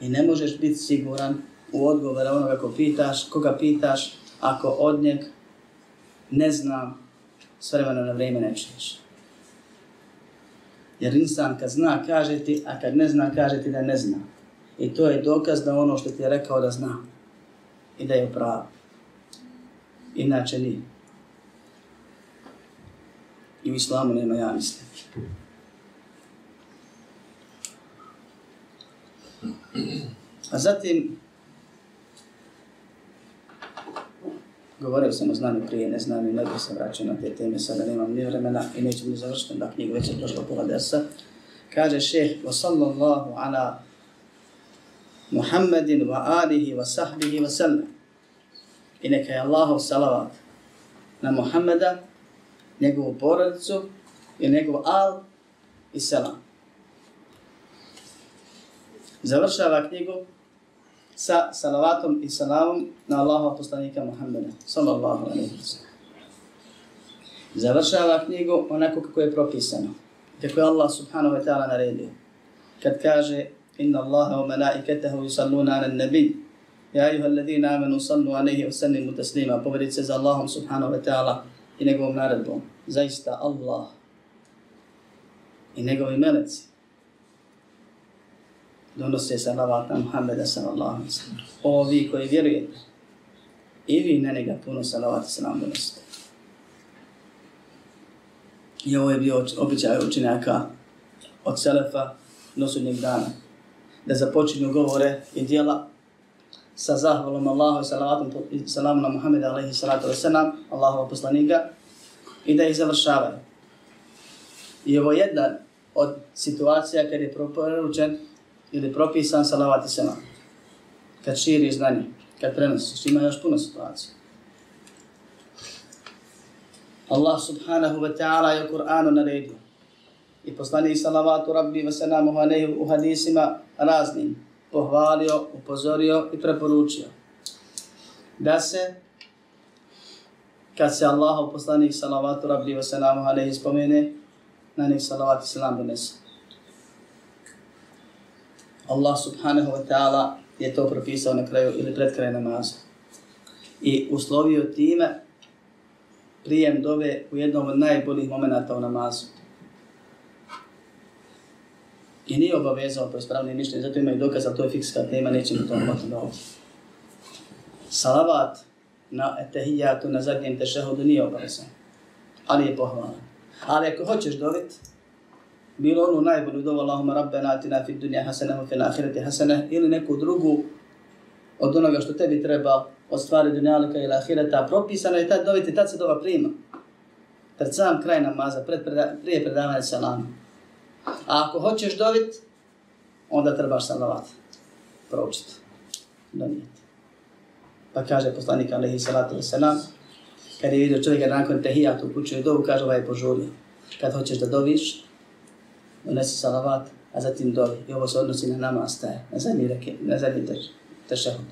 I ne možeš biti siguran u odgovore onoga ko pitaš, koga pitaš, ako od njeg ne znam, s vremena na vrijeme ne čuješ. Jer insan kad zna kaže ti, a kad ne zna kaže ti da ne zna. I to je dokaz da ono što ti je rekao da zna. I da je pravo. Inače nije. I u islamu nema ja mislim. A zatim, govorio sam o znanju prije, ne znam i ne bih se vraćao na te teme, sada nemam ni vremena i neću ni završiti, da knjigu već je prošlo pola desa. Kaže šeheh, wa sallallahu ala Muhammedin wa alihi wa sahbihi wa sallam. I neka je Allahov salavat na Muhammeda, njegovu porodicu i njegov al i selam. Završava knjigu sa salavatom i salamom na Allaha poslanika Muhammeda, sallallahu alaihi wa sallam. Završava knjigu onako kako je propisano, kako je Allah subhanahu wa ta'ala naredio. Kad kaže, inna Allaha wa malaikatahu yusalluna ala nabi, ja ayuha alladhina amanu sallu alaihi wa sallimu taslima, povedit se za Allahom subhanahu wa ta'ala i njegovom naredbom. Zaista Allah i njegovi meleci donose salavat na Muhammeda sallallahu alaihi sallam. O vi koji vjerujete, i vi na njega puno salavat sallam donosite. I ovo je bio običaj učenjaka od Selefa do sudnjeg dana. Da započinju govore i dijela sa zahvalom Allahu i salavatom i salamu na Muhammeda alaihi salatu wa sallam, Allahova poslanika, i da ih završavaju. I ovo je jedna od situacija kad je proporučen ili propisan salavat i selam. Kad širi znanje, kad prenosiš, ima još puno situacija. Allah subhanahu wa ta'ala je u Kur'anu naredio i poslani salavatu rabbi wa salamu alaihi u hadisima raznim pohvalio, upozorio i preporučio da se kad se Allah u poslanih salavatu rabbi wa salamu alaihi spomene na njih salavat i salam donese. Allah subhanahu wa ta'ala je to propisao na kraju ili pred kraj namaza. I uslovio time prijem dove u jednom od najboljih momenta u namazu. I nije obavezao po ispravnim mišljenju, zato ima i dokaz, to je fikska tema, nećemo to malo da ovdje. Salavat na etehijatu na zadnjem tešehodu nije obavezan, ali je pohvalan. Ali ako hoćeš dobiti, bilo ono najbolju dovu Allahuma rabbena atina fid dunja hasana fil ahireti hasana ili neku drugu od onoga što tebi treba od stvari dunjalika ili ahireta propisano je tad doviti, tad se dova prima. Pred sam kraj namaza, pred preda, prije predavanja salama. A ako hoćeš dovit, onda trebaš salavat proučiti, donijeti. Pa kaže poslanik alaihi salatu wasalam, kad je vidio čovjeka nakon tehijatu upućuje dovu, kaže ovaj je požurio. Kad hoćeš da doviš, donesi salavat, a zatim dovi. I ovo se odnosi na namaz, staje, na zadnji, reke, na zadnji tešehud.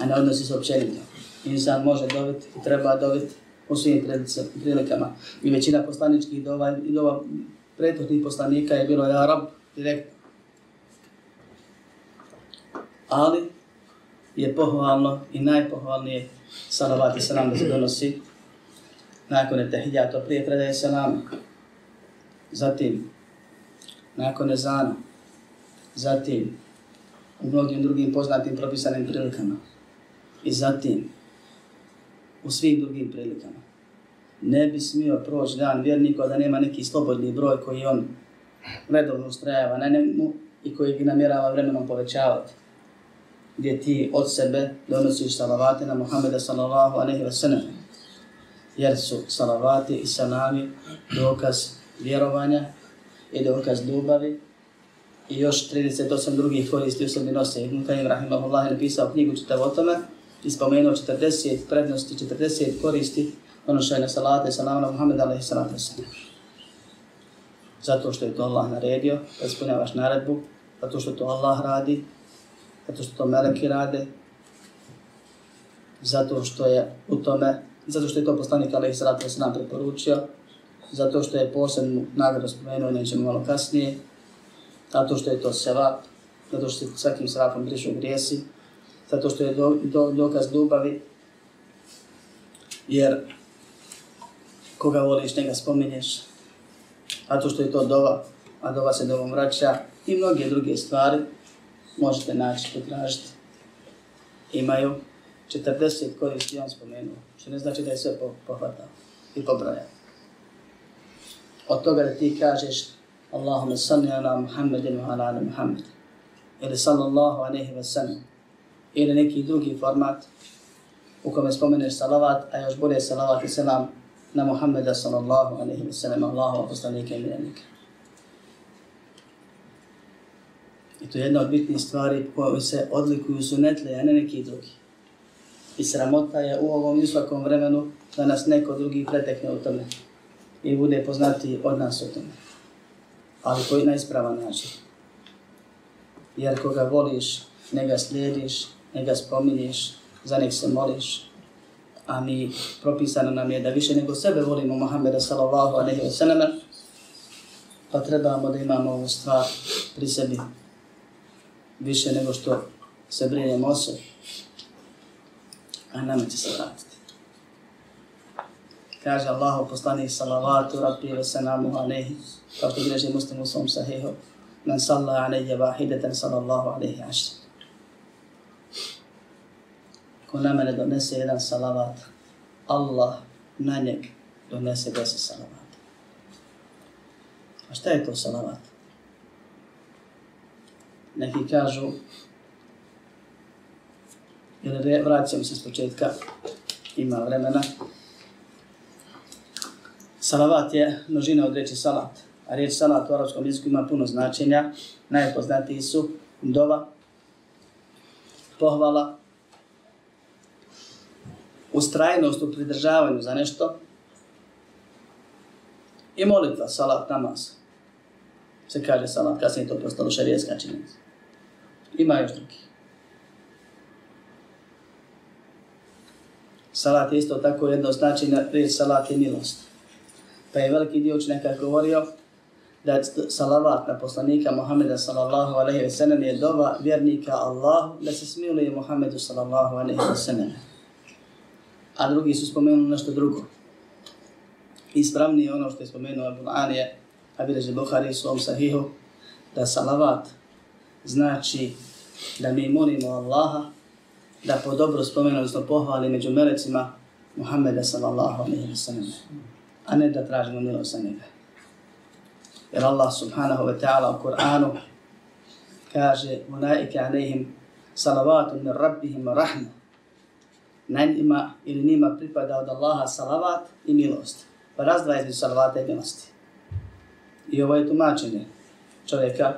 A ne odnosi se općenito. Insan može dobiti i treba dobiti u svim prilikama. I većina poslaničkih dova i dova prethodnih poslanika je bilo ja rab direktno. Ali je pohvalno i najpohvalnije salavati salam da se donosi nakon etahijata prije predaje salama. Zatim, nakon ezana, zatim, u mnogim drugim poznatim propisanim prilikama i zatim, u svim drugim prilikama. Ne bi smio proći dan vjernika da nema neki slobodni broj koji on redovno ustrajava na njemu i koji ga namjerava vremenom povećavati gdje ti od sebe donosiš salavate na Muhammeda sallallahu aleyhi wa sallam. Jer su salavati i salami dokaz vjerovanja i dokaz ljubavi i još 38 drugih koristi u sebi nose. Ibn Kajim Rahimahullah je napisao knjigu čitav o tome i spomenuo 40 prednosti, 40 koristi ono što je na salate salama na Muhammeda alaihi salatu Zato što je to Allah naredio, da ispunjavaš naredbu, zato što to Allah radi, zato što to meleki rade, zato što je u tome, zato što je to poslanik alaihi salatu se nam preporučio, zato što je posebnu nagradu spomenuo, nećemo malo kasnije, zato što je to sevap, zato što se svakim sevapom brišu grijesi, zato što je do, do, dokaz ljubavi, jer koga voliš, njega spominješ, zato što je to dova, a dova se dovom vraća i mnoge druge stvari, možete naći, potražiti. Imaju 40 koristi, on spomenuo, što ne znači da je sve pohvatao i pobrojao. Od toga da ti kažeš Allahumma salli ala Muhammedin wa ala ala Muhammed ili sallallahu alaihi wa sallam ili neki drugi format u kome spomeneš salavat, a još bolje salavat i selam na Muhammeda sallallahu alaihi wa sallam, Allahu poslanika i miljenika. I to je jedna od bitnih stvari koje se odlikuju sunetle, a ne neki drugi. I sramota je u ovom i svakom vremenu da nas neko drugi pretekne u tome i bude poznati od nas o tome. Ali koji na ispravan način. Jer koga voliš, ne ga slijediš, ne ga spominješ, za nek se moliš, a mi propisano nam je da više nego sebe volimo Muhammeda sallallahu alaihi wa sallam, pa trebamo da imamo ovu stvar pri sebi više nego što se brinemo o sebi. A nama će se vratiti. Kaže Allahu poslanih salavatu rabbi wa sanamu alaihi kao što bileži muslim u svom sahihu men salla alaihi vahidatan sallallahu alaihi ašri. Ko na mene donese jedan salavat, Allah na njeg donese deset salavat. A šta je to salavat? neki kažu, jer vraćam se s početka, ima vremena. Salavat je množina od reči salat, a riječ salat u arabskom jeziku ima puno značenja. Najpoznatiji su dova, pohvala, ustrajnost u pridržavanju za nešto i molitva, salat, namaz. Se kaže salat, kasnije to postalo šarijetska činjenica. Ima još drugi. Salat je isto tako jedno značenje, riječ salat je milost. Pa je veliki dio učenjaka govorio da salavat na poslanika Muhammeda sallallahu alaihi wa sallam je dova vjernika Allahu da se smiluje Muhammedu sallallahu alaihi wa sallam. A drugi su spomenuli nešto drugo. Ispravnije ono što je spomenuo Abu Anije, a Bukhari u svom sahihu, da salavat znači da mi molimo Allaha da po dobro spomenu, odnosno pohvali među melecima Muhammeda sallallahu alaihi wa sallam, a ne da tražimo milost sa njega. Jer Allah subhanahu wa ta'ala u Kur'anu kaže Ulaike alaihim salavatun min rabbihim rahma. Na njima ili njima pripada od Allaha salavat i milost. Pa razdvaja između salavata i milosti. I ovo je tumačenje čovjeka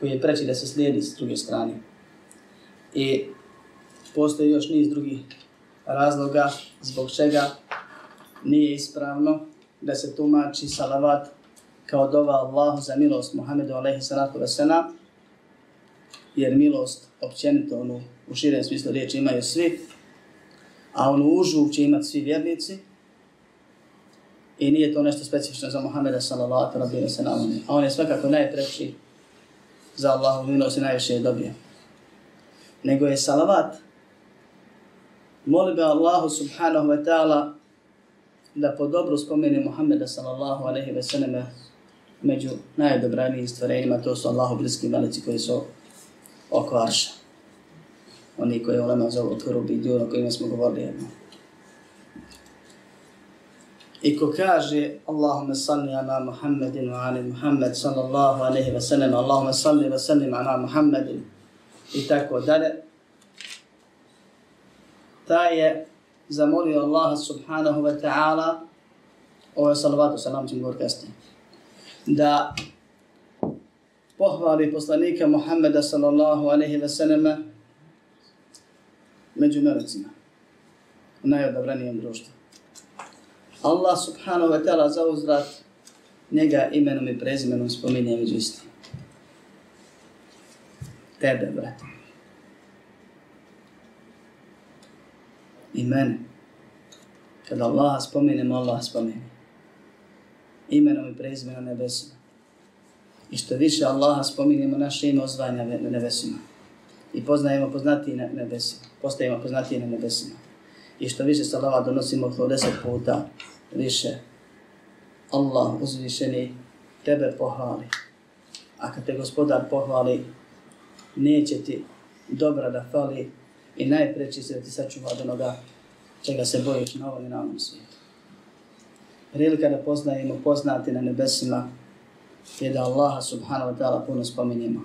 koji je preći da se slijedi s druge strane. I postoji još niz drugih razloga zbog čega nije ispravno da se tumači salavat kao dova Allahu za milost Muhammedu alaihi salatu wasalam, jer milost općenito onu u širem smislu riječi imaju svi, a onu užu će imati svi vjernici, i nije to nešto specifično za Muhammeda sallallahu alaihi wasalam, a on je svakako najpreći za Allahu milost i najviše je dobio. Nego je salavat molbe Allahu subhanahu wa ta'ala da po dobru spomene Muhammeda sallallahu alaihi ve sallam među najdobranijim stvarenjima, to su Allahu bliski melici koji su oko Arša. Oni koji je ulema zovu Kurubi Hurubi o kojima smo govorili jedno. I ko kaže Allahumma salli ala Muhammedin wa ali Muhammed sallallahu alaihi wa sallam, Allahumma salli wa sallim ala Muhammedin i tako dalje, taj je zamolio Allaha subhanahu wa ta'ala, ovo je salavatu, salam ćemo govoriti kasnije, da pohvali poslanika Muhammeda sallallahu alaihi wa sallam među melecima u najodabranijem društvu. Allah subhanahu wa ta'ala za uzrat njega imenom i prezimenom spominje među istim. Tebe, brate. I mene. Kada Allah spominemo, Allah spomeni. Imenom i prezimenom nebesima. I što više Allaha spominjemo, naše ime ozvanja na nebesima. I poznajemo poznatiji na nebesima. Postajemo poznatiji na nebesima. I što više salava donosimo to deset puta više. Allah uzvišeni tebe pohvali. A kad te gospodar pohvali, neće ti dobra da fali i najpreći se da ti sačuva od onoga čega se bojiš na ovom i na ovom svijetu. Prilika da poznajemo poznati na nebesima je da Allaha subhanahu wa ta'ala puno spominjemo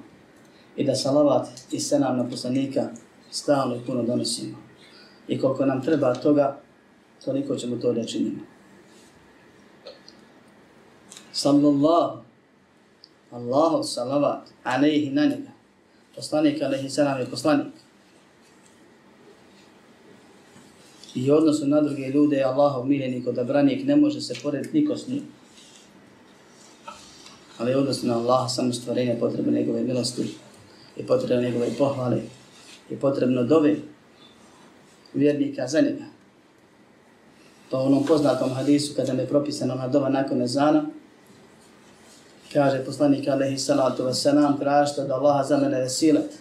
i da salavat i senam na poslanika stalno i puno donosimo. I koliko nam treba toga, toliko ćemo to da činimo. Sallallahu Allahu salavat alaihi na njega. Poslanik alaihi salam je poslanik. I odnosu na druge ljude je Allahov miljenik, odabranik, ne može se porediti niko s njim ali odnosno na Allaha samo stvorenje potrebno njegove milosti i potrebno njegove pohvale i potrebno dove vjernika za njega. Pa to onom poznatom hadisu kada je propisano na dova nakon ezana, kaže poslanik alaihi salatu wasalam, tražite da Allaha za mene vesilet.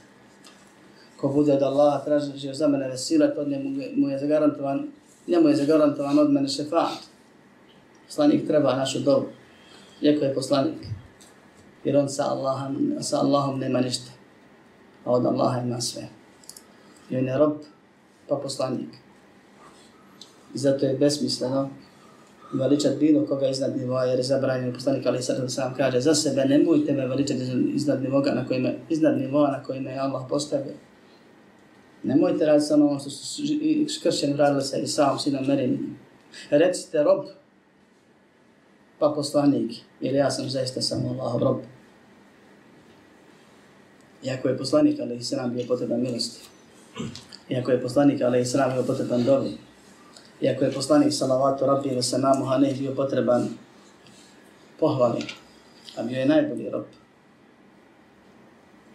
Ko bude od Allaha tražio za mene vesilet, od njemu mu je zagarantovan, njemu je zagarantovan od mene šefat. Poslanik treba našu dobu. Iako je poslanik jer on sa Allahom, sa Allahom nema ništa. A od Allaha ima sve. I on je rob, pa poslanik. I zato je besmisleno veličat bilo koga iznad nivoa, jer je zabranjeno poslanik, ali sad sam kaže za sebe, nemojte me veličati iznad nivoa na kojima, iznad nivoa na kojima je Allah postavio. Nemojte raditi samo ono što su kršćani radili sa Isaom, sinom Merinim. Recite rob, pa poslanik, jer ja sam zaista samo Allahov rob. Iako je poslanik, ali se nam bio potreban milosti. Iako je poslanik, ali se nam bio potreban dobi. Iako je poslanik, salavatu rabbi ili se namu, ne bio potreban pohvali. A bio je najbolji rob.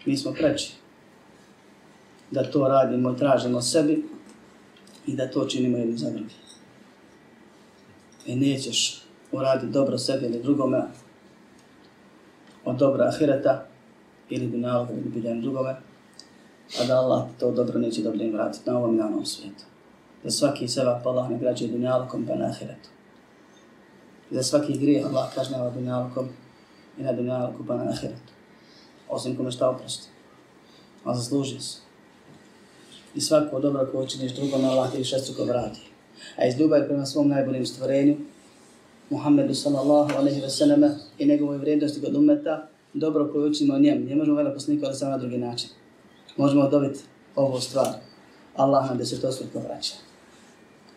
Mi smo preći da to radimo i tražimo sebi i da to činimo jedni za drugi. I nećeš uraditi dobro sebi ili drugome od dobra ahireta, ili dunjalog ili biljem drugome, a da Allah to dobro neće dobro im vratiti na ovom i na ovom svijetu. Da svaki seba pa Allah ne građe pa na ahiretu. I da svaki grijeh Allah kažnjava dunjalkom i na dunjalku pa na ahiretu. Osim kome šta oprosti. A zaslužio se. I svako dobro ko učiniš drugom, Allah ti šestruko vrati. A iz ljubavi prema svom najboljim stvorenju, Muhammedu sallallahu alaihi ve selleme i njegovoj vrijednosti kod umeta, dobro koje učimo njem. njemu. Ne možemo vele poslanika da samo na drugi način. Možemo dobiti ovu stvar. Allah nam desetostruko vraća.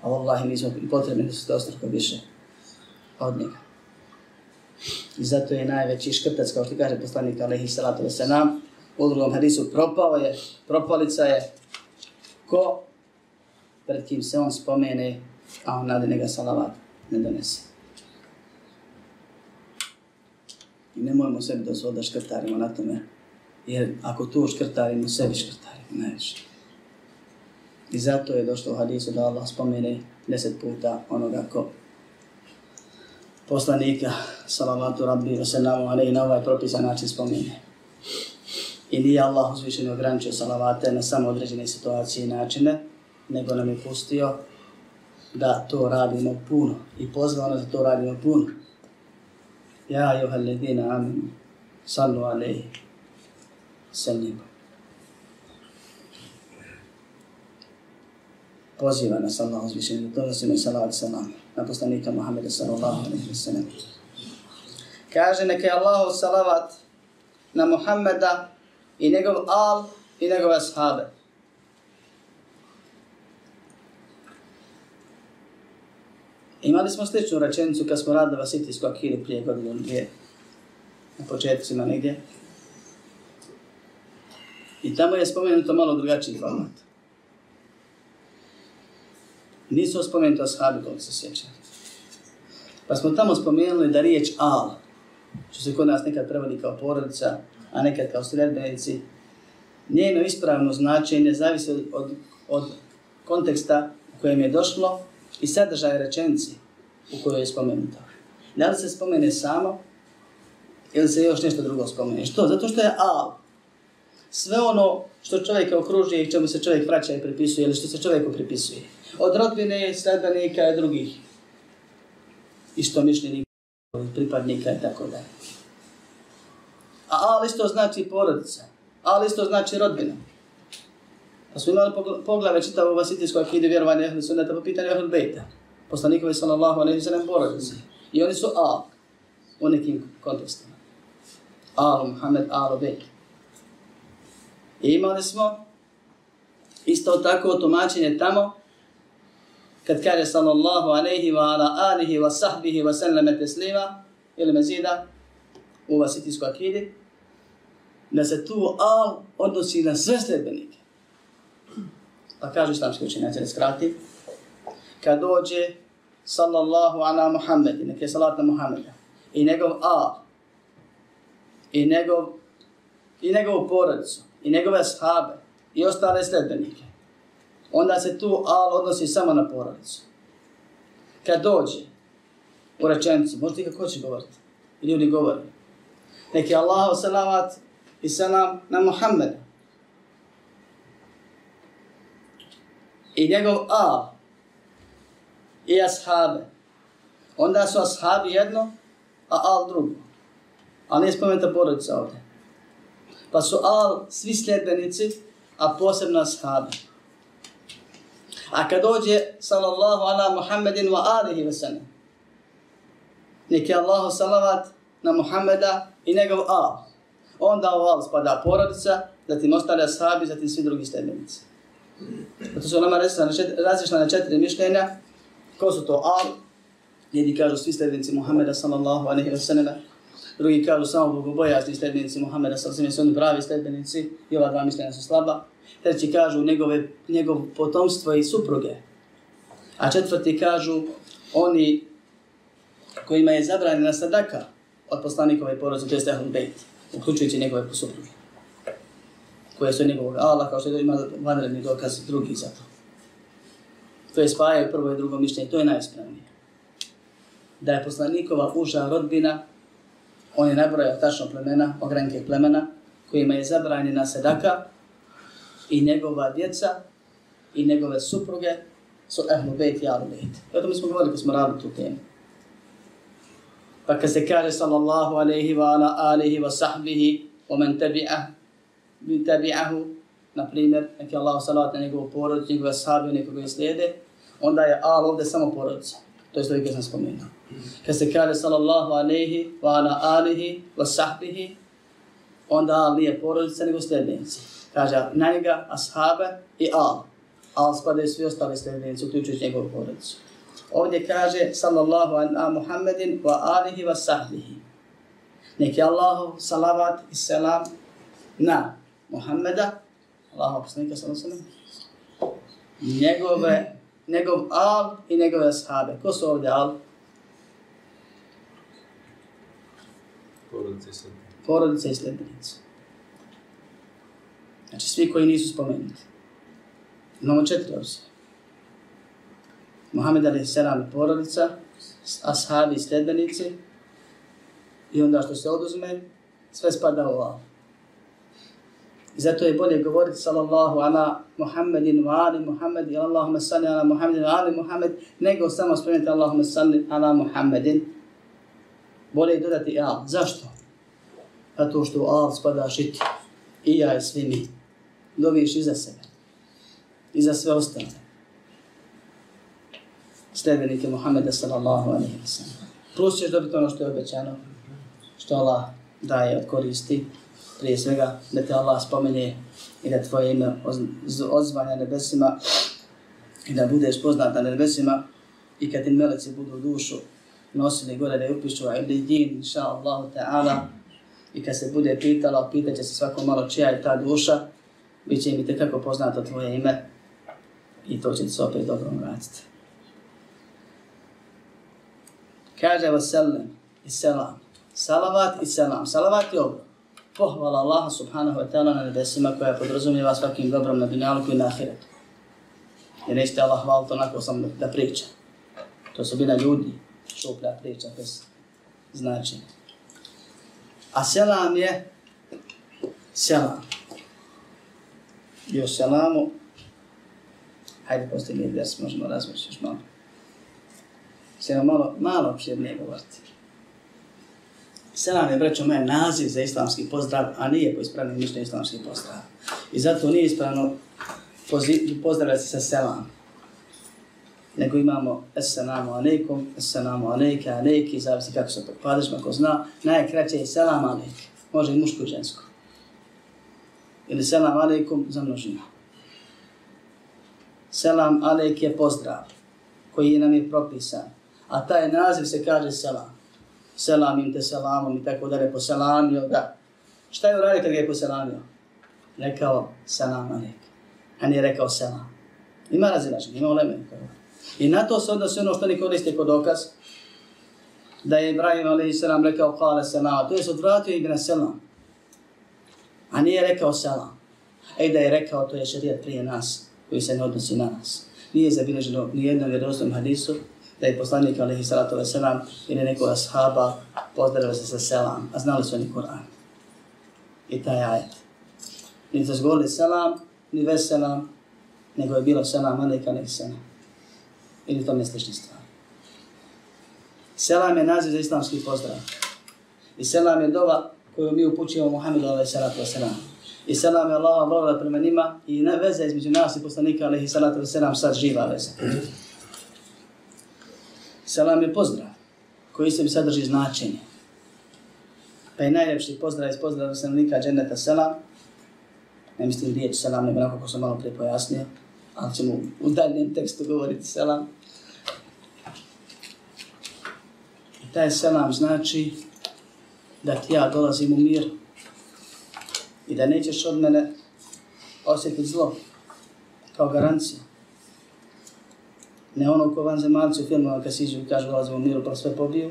A Allah mi smo potrebni desetostruko više od njega. I zato je najveći škrtac, kao što kaže poslanik alaihi salatu wa salam, u drugom hadisu propao je, propalica je ko pred kim se on spomene, a on nade njega salavat ne donese. I nemojmo sebi dozvoliti da škrtarimo na tome, jer ako tu škrtarimo, sebi škrtarimo najviše. I zato je došlo u hadisu da Allah spomene deset puta onoga ko poslanika, salavatu rabbi, wa sallamu alaihi, na ovaj propisan način spomene. I nije Allah uzvišeno ograničio salavate na samo određene situacije i načine, nego nam je pustio da to radimo puno i pozvao nas da to radimo puno. Ja, juha ledina, amin, sallu alaihi, sallim. Poziva nas Allah uzvišeno, da donosimo i salavat salam na poslanika Muhammeda sallallahu alaihi wa sallam. Kaže neka je Allahu salavat na Muhammeda i njegov al i njegove ashabe. Imali smo sličnu rečenicu kad smo radili Vasitijsku akidu prije godinu dvije. Na početcima negdje. I tamo je spomenuto malo drugačiji format. Nisu spomenuti ashabi, koliko se sjeća. Pa smo tamo spomenuli da riječ al, što se kod nas nekad prevodi kao porodica, a nekad kao sredbenici, njeno ispravno značenje zavisi od, od, od konteksta u kojem je došlo i sadržaja rečenci u kojoj je spomenuto. Da li se spomene samo ili se još nešto drugo spomene? Što? Zato što je al. Sve ono što čovjeka okružuje i čemu se čovjek vraća i pripisuje ili što se čovjeku pripisuje. Od rodbine, sledbenika i drugih isto mišljeni pripadnika i tako dalje. A al isto znači porodica. Al isto znači rodbina. Pa smo imali poglave čitavu vasitijsku akidu vjerovanja ehli sunnata po pitanju ehli bejta. Poslanikovi sallallahu alaihi sallam porodice. I oni su al u nekim kontekstima. Al Muhammed, al bejt. I imali smo isto tako tumačenje tamo kad kaže sallallahu alaihi wa ala alihi wa sahbihi wa sallame teslima ili mezida u vasitijskoj akide, da se tu al odnosi na sve sledbenike. Pa kaže islamski učenjaci, da skrati, kad dođe sallallahu ala Muhammed, i je salat na Muhammeda, i njegov al, i njegov, i njegov porodicu, i njegove shabe, i ostale sledbenike, onda se tu al odnosi samo na porodicu. Kad dođe u rečenicu, možete kako će govoriti, i ljudi govori, neki Allahu salavat i salam na Muhammeda. I njegov al i ashabe. Onda su ashabi jedno, a al drugo. Ali nije spomenuta porodica ovdje. Pa su al svi sljedbenici, a posebno ashabi. A kad dođe sallallahu ala Muhammedin wa alihi wa sallam, neki Allahu salavat na Muhammeda i njegov al. Onda u al spada porodica, zatim ostale ashabi, zatim svi drugi sledbenici. To su nama različna na četiri mišljenja. Ko su to al? Jedni kažu svi sljedbenici Muhammeda sallallahu alaihi wa sallam. Drugi kažu samo bogobojazni sledbenici Muhammeda sallallahu alaihi wa sallam. Su oni pravi sledbenici i ova dva mišljenja su slaba treći kažu njegove, njegov potomstvo i supruge, a četvrti kažu oni kojima je zabranjena sadaka od poslanikove ovaj porodice, to je Stehan Bejt, uključujući njegove supruge, koje su njegovog Allah, kao što je ima vanredni dokaz drugi za to. To je spajaju prvo i drugo mišljenje, to je najispravnije. Da je poslanikova uža rodbina, on je nabrojao tačno plemena, ogranke plemena, kojima je zabranjena sedaka, i njegova djeca i njegove supruge su ehlu bejt i alu bejt. O tome smo govorili kad smo radili tu temu. Pa kad se kaže sallallahu alaihi wa ala alihi wa sahbihi wa man tabi'ah bi tabi'ahu na primjer, neki Allah salat na njegovu porodicu, njegove sahabe, nekoga je slijede, onda je al ovdje samo porodica. To je što sam spomenuo. Kad se kaže sallallahu alaihi wa ala alihi wa sahbihi, onda al nije porodica nego sljednici. Kaže na njega ashabe i al. Al spadaju svi ostali sljednici, uključujući njegovu porodicu. Ovdje kaže sallallahu ala Muhammedin wa alihi wa sahbihi. Neki Allahu salavat i selam na Muhammeda, Allahu poslanika sallallahu alaihi wa njegove, njegov al i njegove ashabe. Ko su ovdje al? Porodice i sljedbenici. Porodice i sljedbenici. Znači svi koji nisu spomenuti. Imamo četiri opcije. Muhammed Ali Seram i porodica, ashabi i sledbenici, i onda što se oduzme, sve spada u Allah. I zato je bolje govoriti sallallahu ala Muhammedin wa ali Muhammed i Allahumma salli ala Muhammedin wa ali Muhammed, nego samo spomenuti Allahumma salli ala Muhammedin. Bolje dodati al. Zašto? Zato što u al spada šiti. I ja i svi mi. Doviš iza sebe. I za sve ostale. Sljedbenike Muhammeda sallallahu alaihi wa sallam. Plus ćeš dobiti ono što je obećano. Što Allah daje od koristi prije svega da te Allah spomene i da tvoje ime odzvanja nebesima i da budeš poznat na nebesima i kad ti meleci budu dušu nosili gore da je upišu ili inša Allahu ta'ala i kad se bude pitala, pitaće se svako malo čija je ta duša, bit će im i tekako poznato tvoje ime i to će ti se opet dobro vratiti. Kaže vas selam i selam. Salavat i selam. Salavat je ovo. pohvala Allaha subhanahu wa ta'ala na nebesima koja podrazumijeva svakim dobrom na dunjalku i na ahiretu. Jer nećete Allah hvaliti onako sam da, da priča. To su bila ljudi, šuplja priča bez značenja. A selam je selam. I o selamu, hajde postigni ders, možemo razmišljati još malo ćemo malo, malo opširnije govoriti. Selam je, braćo moje, naziv za islamski pozdrav, a nije po ispravnim mišljenju islamski pozdrav. I zato nije ispravno pozdravljati se sa selam. Nego imamo assalamu alaikum, assalamu alaika, alaiki, zavisi kako se pokvadiš, ako zna. Najkraće je selam alaik. Može i muško i žensko. Ili selam alaikum za množinu. Selam alaik je pozdrav koji nam je propisan. A taj naziv se kaže selam selamim te selamom i tako dalje, poselamio ga. Šta je uradio kad ga je poselamio? Rekao selam alek. A nije rekao selam. Ima razilaženje, ima uleme. I na to se odnosi ono što ne koriste kod dokaz, da je Ibrahim a.s. rekao kale selam, to je se odvratio i na selam. A nije rekao selam. Ej da je rekao, to je šarijat prije nas, koji se ne odnosi na nas. Nije zabilježeno ni jednom vjerovstvom hadisu, da je poslanik alaihi salatu wa salam ili nekog ashaba pozdravio se sa selam, a znali su oni Kur'an. I taj ajet. Ni da zgovorili selam, ni veselam, nego je bilo selam, a neka nek selam. Ili to slične stvari. Selam je naziv za islamski pozdrav. I selam je dova koju mi upućujemo Muhammedu alaihi salatu wa. I selam je Allah Allah prema njima i na veze između nas i poslanika alaihi salatu wa salam sad živa veza. Selam je pozdrav koji se sadrži značenje. Pa je najljepši pozdrav iz pozdrava stanovnika dženeta selam. Ne mislim riječ selam, nego nakon ko sam malo prije pojasnio, ali ćemo u daljem tekstu govoriti selam. I taj selam znači da ti ja dolazim u mir i da nećeš od mene osjetiti zlo kao garanciju. Ne ono ko van zemalci u filmu, kad siđu i kažu ulazimo u miru pa sve pobiju,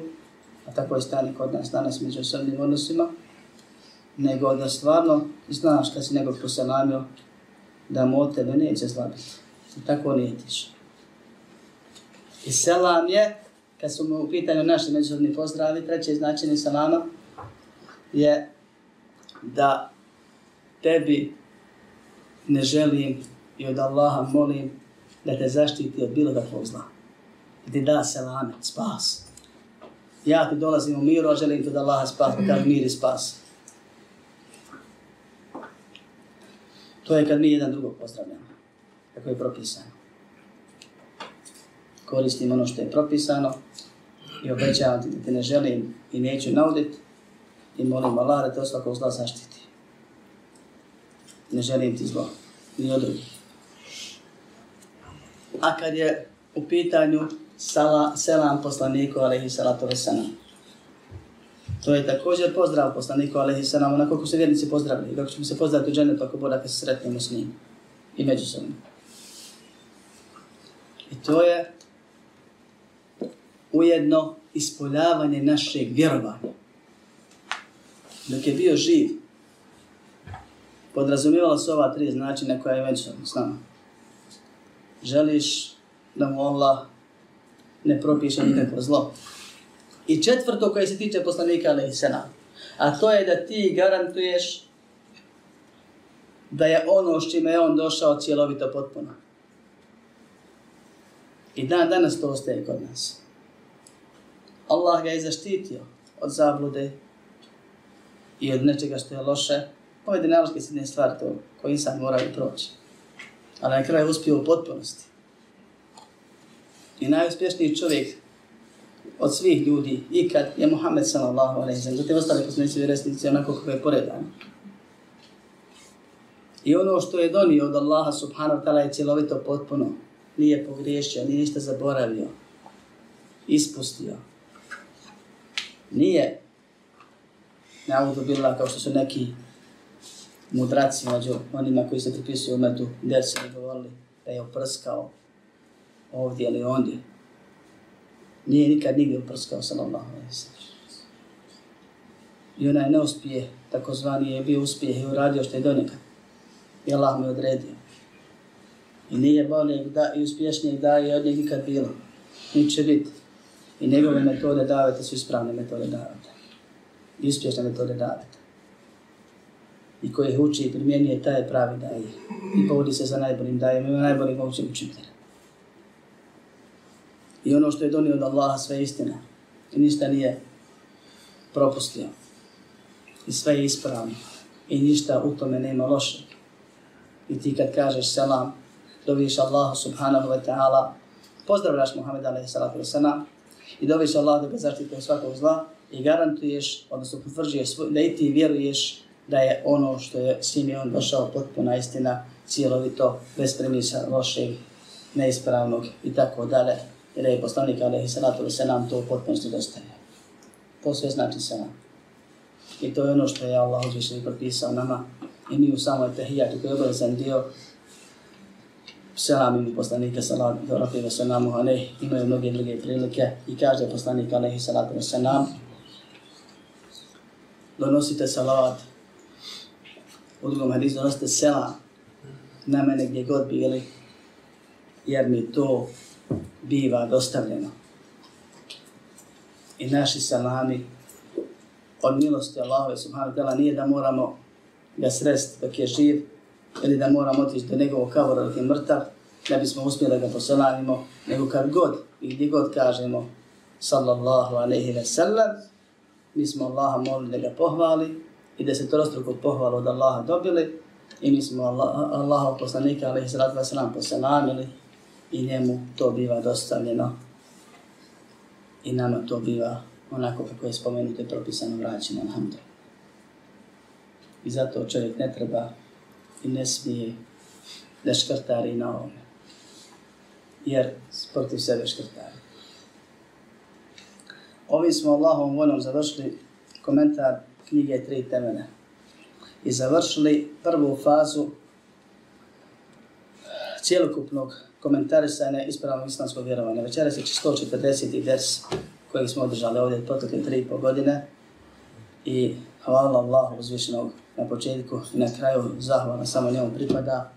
a tako je stani kod nas danas među srnim odnosima, nego da stvarno znaš kad si nekog poselamio, da mu od tebe neće slabiti. I tako nijetiš. I selam je, kad su mu u pitanju naši međusobni pozdravi, treće značenje selama je da tebi ne želim i od Allaha molim da te zaštiti od bilo kakvog zla. Da ti da selamet, spas. Ja ti dolazim u miru, a želim ti da Allah spas, da mir i spas. To je kad mi jedan drugog pozdravljamo. Kako je propisano. Koristim ono što je propisano i obećavam ti da te ne želim i neću nauditi i molim Allah da te od svakog zla zaštiti. Ne želim ti zlo, ni od drugih. A kad je u pitanju sala, selam poslaniku, alaihi salatu wasalam, to je također pozdrav poslaniku, alaihi salam, onako kako se vjernici pozdravili, kako ćemo se pozdraviti u dženetu ako bude se sretnemo s njim i međusobno. I to je ujedno ispoljavanje našeg vjerovanja dok je bio živ, podrazumijevalo se ova tri značina koja je već s nama. Želiš da mu Allah ne propiše nikakvo zlo. I četvrto koje se tiče poslanika Ali Sena, a to je da ti garantuješ da je ono s čime je on došao cjelovito potpuno. I dan danas to ostaje kod nas. Allah ga je zaštitio od zablude, i od nečega što je loše, ovo je dinamički stvari to koji insan mora i proći. Ali na kraju uspio u potpunosti. I najuspješniji čovjek od svih ljudi ikad je Muhammed sallallahu alaihi sallam. Zatim ostali poslanici i resnici onako kako je poredan. I ono što je donio od Allaha subhanahu wa ta'ala je cjelovito potpuno. Nije pogriješio, nije ništa zaboravio. Ispustio. Nije Naudu billah, kao što su neki mudraci među onima koji se pripisuju umetu, gdje su mi govorili da je oprskao ovdje ili ondje. Nije nikad nigdje oprskao, sallallahu alaihi sallam. I onaj neuspije, takozvani je bio uspjeh i uradio što je do njega. I Allah mu je odredio. I nije bolje da, i uspješnijeg da je od njeg nikad bilo. Niće biti. I njegove metode davete su ispravne metode davete i uspješne metode davete. I koji ih uči i primjenjuje, taj je pravi daje. I povodi se za najboljim dajem, ima najboljim mogućim učitelja. I ono što je donio od Allaha sve istina. I ništa nije propustio. I sve je ispravno. I ništa u tome nema loše. I ti kad kažeš selam, doviš Allahu subhanahu wa ta'ala, pozdravljaš Muhammed alaihi salatu wa salam, i doviš Allah da ga zaštite od svakog zla, i garantuješ, odnosno potvrđuješ da i ti vjeruješ da je ono što je Simeon on došao potpuna istina, cijelovito, bez premisa lošeg, neispravnog i tako dalje. Jer je poslanik Alehi Salatu se nam to potpunosti dostaje. To sve znači se nam. I to je ono što je Allah uzvišen i propisao nama. I mi u samoj tehijatu koji je obavezan dio selam imu poslanika salatu wa salamu a ne imaju mnoge druge prilike i kaže poslanik alaihi salatu wa salam donosite salavat. U drugom hadisu donosite selam na mene gdje god bili, jer mi to biva dostavljeno. I naši salami od milosti Allahove subhanahu wa ta'ala nije da moramo ga srest dok je živ ili da moramo otići do njegovog kavora dok je mrtav da bismo uspjeli da ga poselamimo, nego kad god i gdje god kažemo sallallahu alaihi wa sallam, mi smo Allaha molili da ga pohvali i da pohvalu od Allaha dobili i mi smo Allah, Allaha poslanika alaihi sallatu wasalam poselamili i njemu to biva dostavljeno i nama to biva onako kako je spomenuto i propisano vraćeno, alhamdulillah. I zato čovjek ne treba i ne smije da škrtari na ovome. Jer protiv sebe škrtari. Ovim smo Allahom voljom završili komentar knjige Tri temene. I završili prvu fazu eh, cijelokupnog komentarisanja ispravnog islamskog vjerovanja. Večera se 140. ders kojeg smo održali ovdje protekle tri i pol godine. I hvala Allahu uzvišenog na početku i na kraju zahvala samo njemu pripada.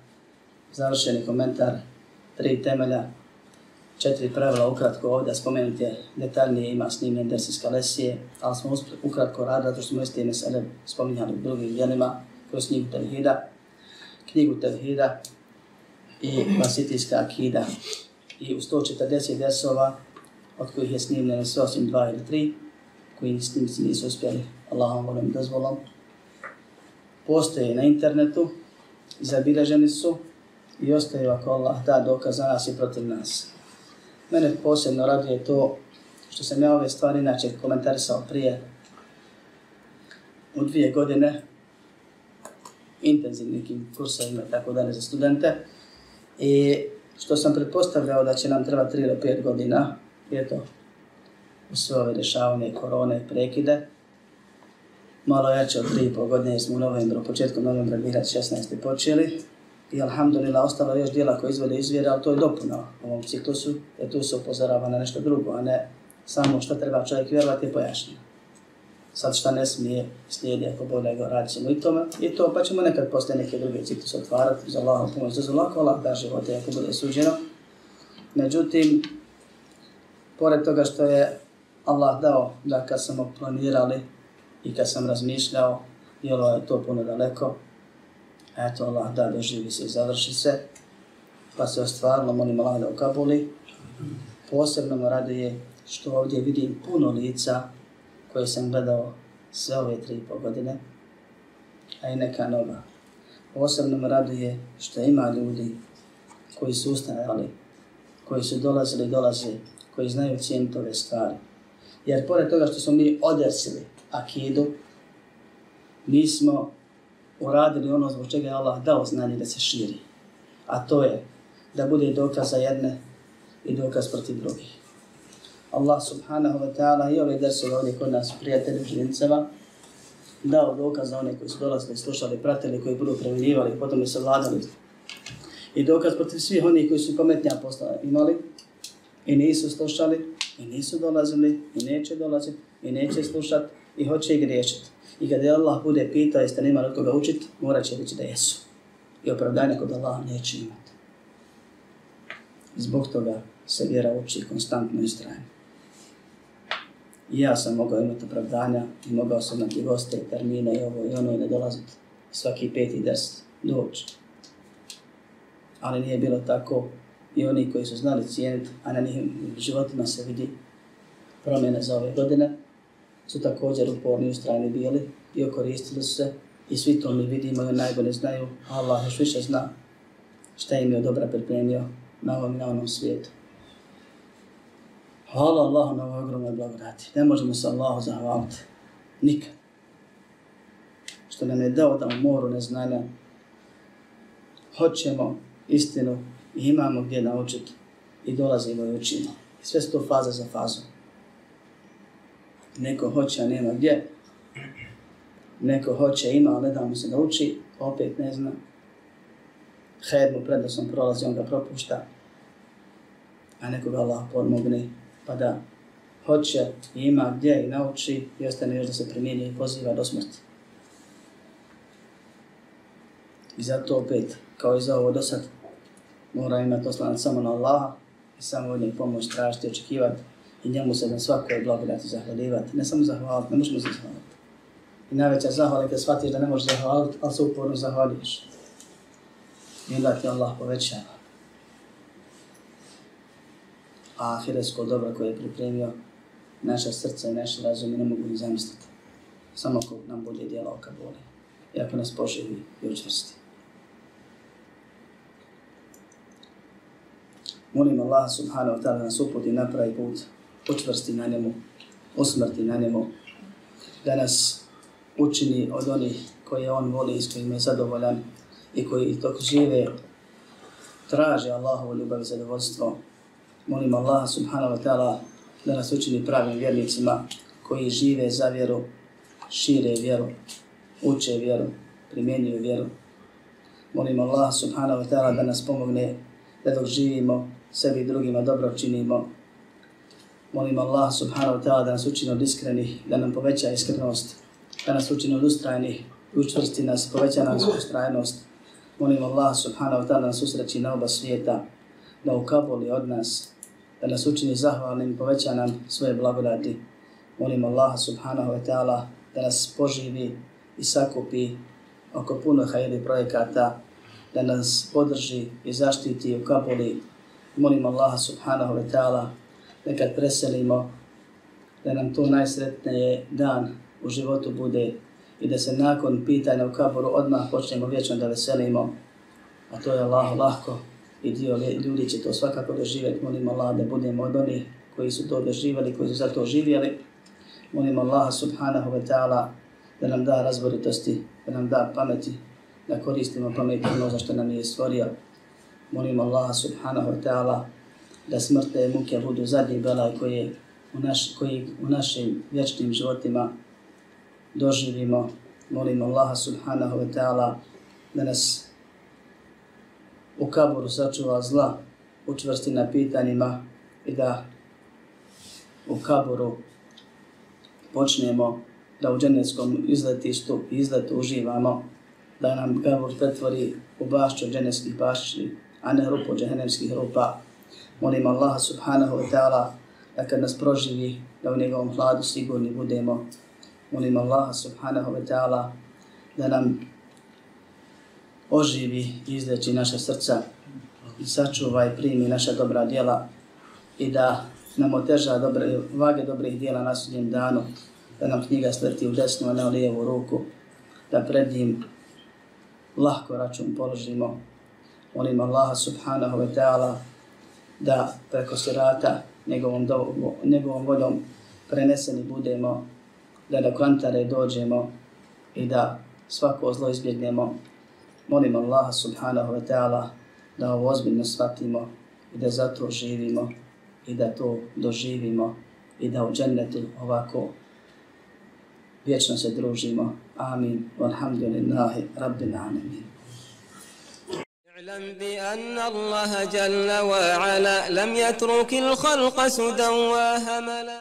Završeni komentar tri temelja četiri pravila ukratko ovdje spomenuti je detaljnije ima snimljen ders iz Kalesije, ali smo ukratko radili zato što smo iste mesele spominjali u drugim djelima kroz knjigu Tevhida, knjigu Tevhida i Vasitijska akida i u 140 desova od kojih je snimljeno sve osim dva ili tri koji snimci nisu uspjeli Allahom volim dozvolom postoje na internetu zabilježeni su i ostaju ako Allah da dokaz za nas i protiv nas. Mene posebno raduje to što sam ja ove stvari inače komentarisao prije u dvije godine intenzivnim kursovima i tako dalje za studente i što sam pretpostavljao da će nam treba 3 do 5 godina, je to u sve ove dešavanje korone prekide. Malo jače od 3,5 godine smo u novembru, početkom novembra 2016. počeli i alhamdulillah ostalo još dijela koje izvede izvjera, ali to je dopuna ovom ciklusu, jer tu se upozorava na nešto drugo, a ne samo što treba čovjek vjerovati je pojašnjeno. Sad šta ne smije slijedi ako bude nego radit ćemo i tome. I to pa ćemo nekad posle neke druge ciklus otvarati za Allahom pomoć za zulako, Allah da živote ako bude suđeno. Međutim, pored toga što je Allah dao da kad smo planirali i kad sam razmišljao, jelo je to puno daleko, eto Allah da doživi se i završi se, pa se ostvarilo, molim Allah da ukabuli. Posebno me raduje što ovdje vidim puno lica koje sam gledao sve ove tri i pol godine, a i neka nova. Posebno me raduje što ima ljudi koji su ustajali, koji su dolazili i dolaze, koji znaju cijeniti ove stvari. Jer pored toga što smo mi odersili akidu, mi smo uradili ono zbog čega je Allah dao znanje da se širi. A to je da bude dokaz za jedne i dokaz protiv drugih. Allah subhanahu wa ta'ala i ove dersove ovdje kod nas prijatelji žilinceva dao dokaz za one koji su dolazili, slušali, pratili, koji budu prevenivali, potom i se vladali. I dokaz protiv svih onih koji su pametnija postala imali i nisu slušali, i nisu dolazili, i neće dolaziti, i neće slušati, i hoće i griješiti. I kada Allah bude pitao jeste nema od koga učiti, morat će reći da jesu. I opravdanje kod Allaha neće imati. Zbog toga se vjera uči konstantno i strajno. I ja sam mogao imati opravdanja i mogao sam imati goste, termine i ovo i ono i ne dolaziti svaki peti deset doći. Ali nije bilo tako i oni koji su znali cijeniti, a na njih životima se vidi promjene za ove godine, su također uporni u strani bili i okoristili su se i svi to mi vidimo i najbolje znaju, Allah još više zna šta im je dobra pripremio na ovom i na onom svijetu. Hvala Allahu na ovoj ogromnoj blagodati. Ne možemo se Allahu zahvaliti. Nikad. Što nam je dao da u moru neznanja hoćemo istinu i imamo gdje naučiti i dolazimo i učimo. I sve su to faza za fazu. Neko hoće, a nema gdje. Neko hoće, ima, ali ne da mu se da uči, opet ne zna. Hed mu prednosom prolazi, on ga propušta. A nekoga Allah pomogne pa da hoće i ima gdje i nauči i ostane još da se primjenje i poziva do smrti. I zato opet, kao i za ovo do sad, mora imati oslanac samo na Allaha i samo od njeg pomoć tražiti, očekivati i njemu se na svakoj blagodati zahvaljivati. Ne samo zahvaliti, ne možemo se zahvaliti. I najveća zahvala je kad shvatiš da ne možeš zahvaliti, ali se uporno zahvaljuješ. I onda ti Allah povećava a ahiretsko dobro koje je pripremio naša srca i naše razume ne mogu ni zamisliti. Samo ako nam bude djela oka boli. I ako nas poživi i učvrsti. Molim Allah subhanahu wa ta'ala nas uputi napravi put, učvrsti na njemu, usmrti na njemu, da nas učini od onih koje on voli i s kojima je zadovoljan i koji dok žive, traže Allahovu ljubav i zadovoljstvo, molim Allah subhanahu wa ta'ala da nas učini pravim vjernicima koji žive za vjeru, šire vjeru, uče vjeru, primjenjuju vjeru. Molim Allah subhanahu wa ta'ala da nas pomogne da dok živimo, sebi i drugima dobro činimo. Molim Allah subhanahu wa ta'ala da nas učini od iskrenih, da nam poveća iskrenost, da nas učini od ustrajnih, učvrsti nas, poveća nas ustrajnost. Molim Allah subhanahu wa ta'ala da nas usreći na oba svijeta, da ukaboli od nas, da nas učini zahvalnim poveća nam svoje blagodati. Molim Allah subhanahu wa ta'ala da nas poživi i sakupi oko puno hajde projekata, da nas podrži i zaštiti u Kabuli. Molim Allah subhanahu wa ta'ala nekad preselimo, da nam to najsretnije dan u životu bude i da se nakon pitanja u kaboru odmah počnemo vječno da veselimo, a to je Allah lahko i dio ljudi će to svakako doživjeti. Molim Allah da budemo od onih koji su to doživjeli, koji su za to živjeli. Molim Allah subhanahu wa ta'ala da nam da razboritosti, da nam da pameti, da koristimo pamet ono za što nam je stvorio. Molim Allah subhanahu wa ta'ala da smrte muke budu zadnji belaj koji u, naš, koji u našim vječnim životima doživimo. Molim Allaha subhanahu wa ta'ala da nas u kaboru sačuva zla, učvrsti na pitanjima i da u kaboru počnemo da u dženevskom izletištu i izletu uživamo, da nam kabor pretvori u bašću dženevskih bašći, a ne rupu dženevskih rupa. Molim Allaha subhanahu wa ta'ala da kad nas proživi, da u njegovom hladu sigurni budemo. Molim Allaha subhanahu wa ta'ala da nam oživi i izleči naša srca i sačuva i primi naša dobra djela i da nam oteža dobre, vage dobrih djela na sudnjem danu, da nam knjiga sleti u desnu, a ne u lijevu ruku, da pred njim lahko račun položimo. Molim Allaha subhanahu wa ta'ala da preko surata njegovom, do, njegovom vodom preneseni budemo, da do kantare dođemo i da svako zlo izbjegnemo. Molim Allaha subhanahu wa ta'ala da ovo ozbiljno shvatimo i da zato živimo i da to doživimo i da u džennetu ovako vječno se družimo. Amin. Walhamdulillahi rabbil alamin. بأن الله جل وعلا لم يترك الخلق سدى وهملا.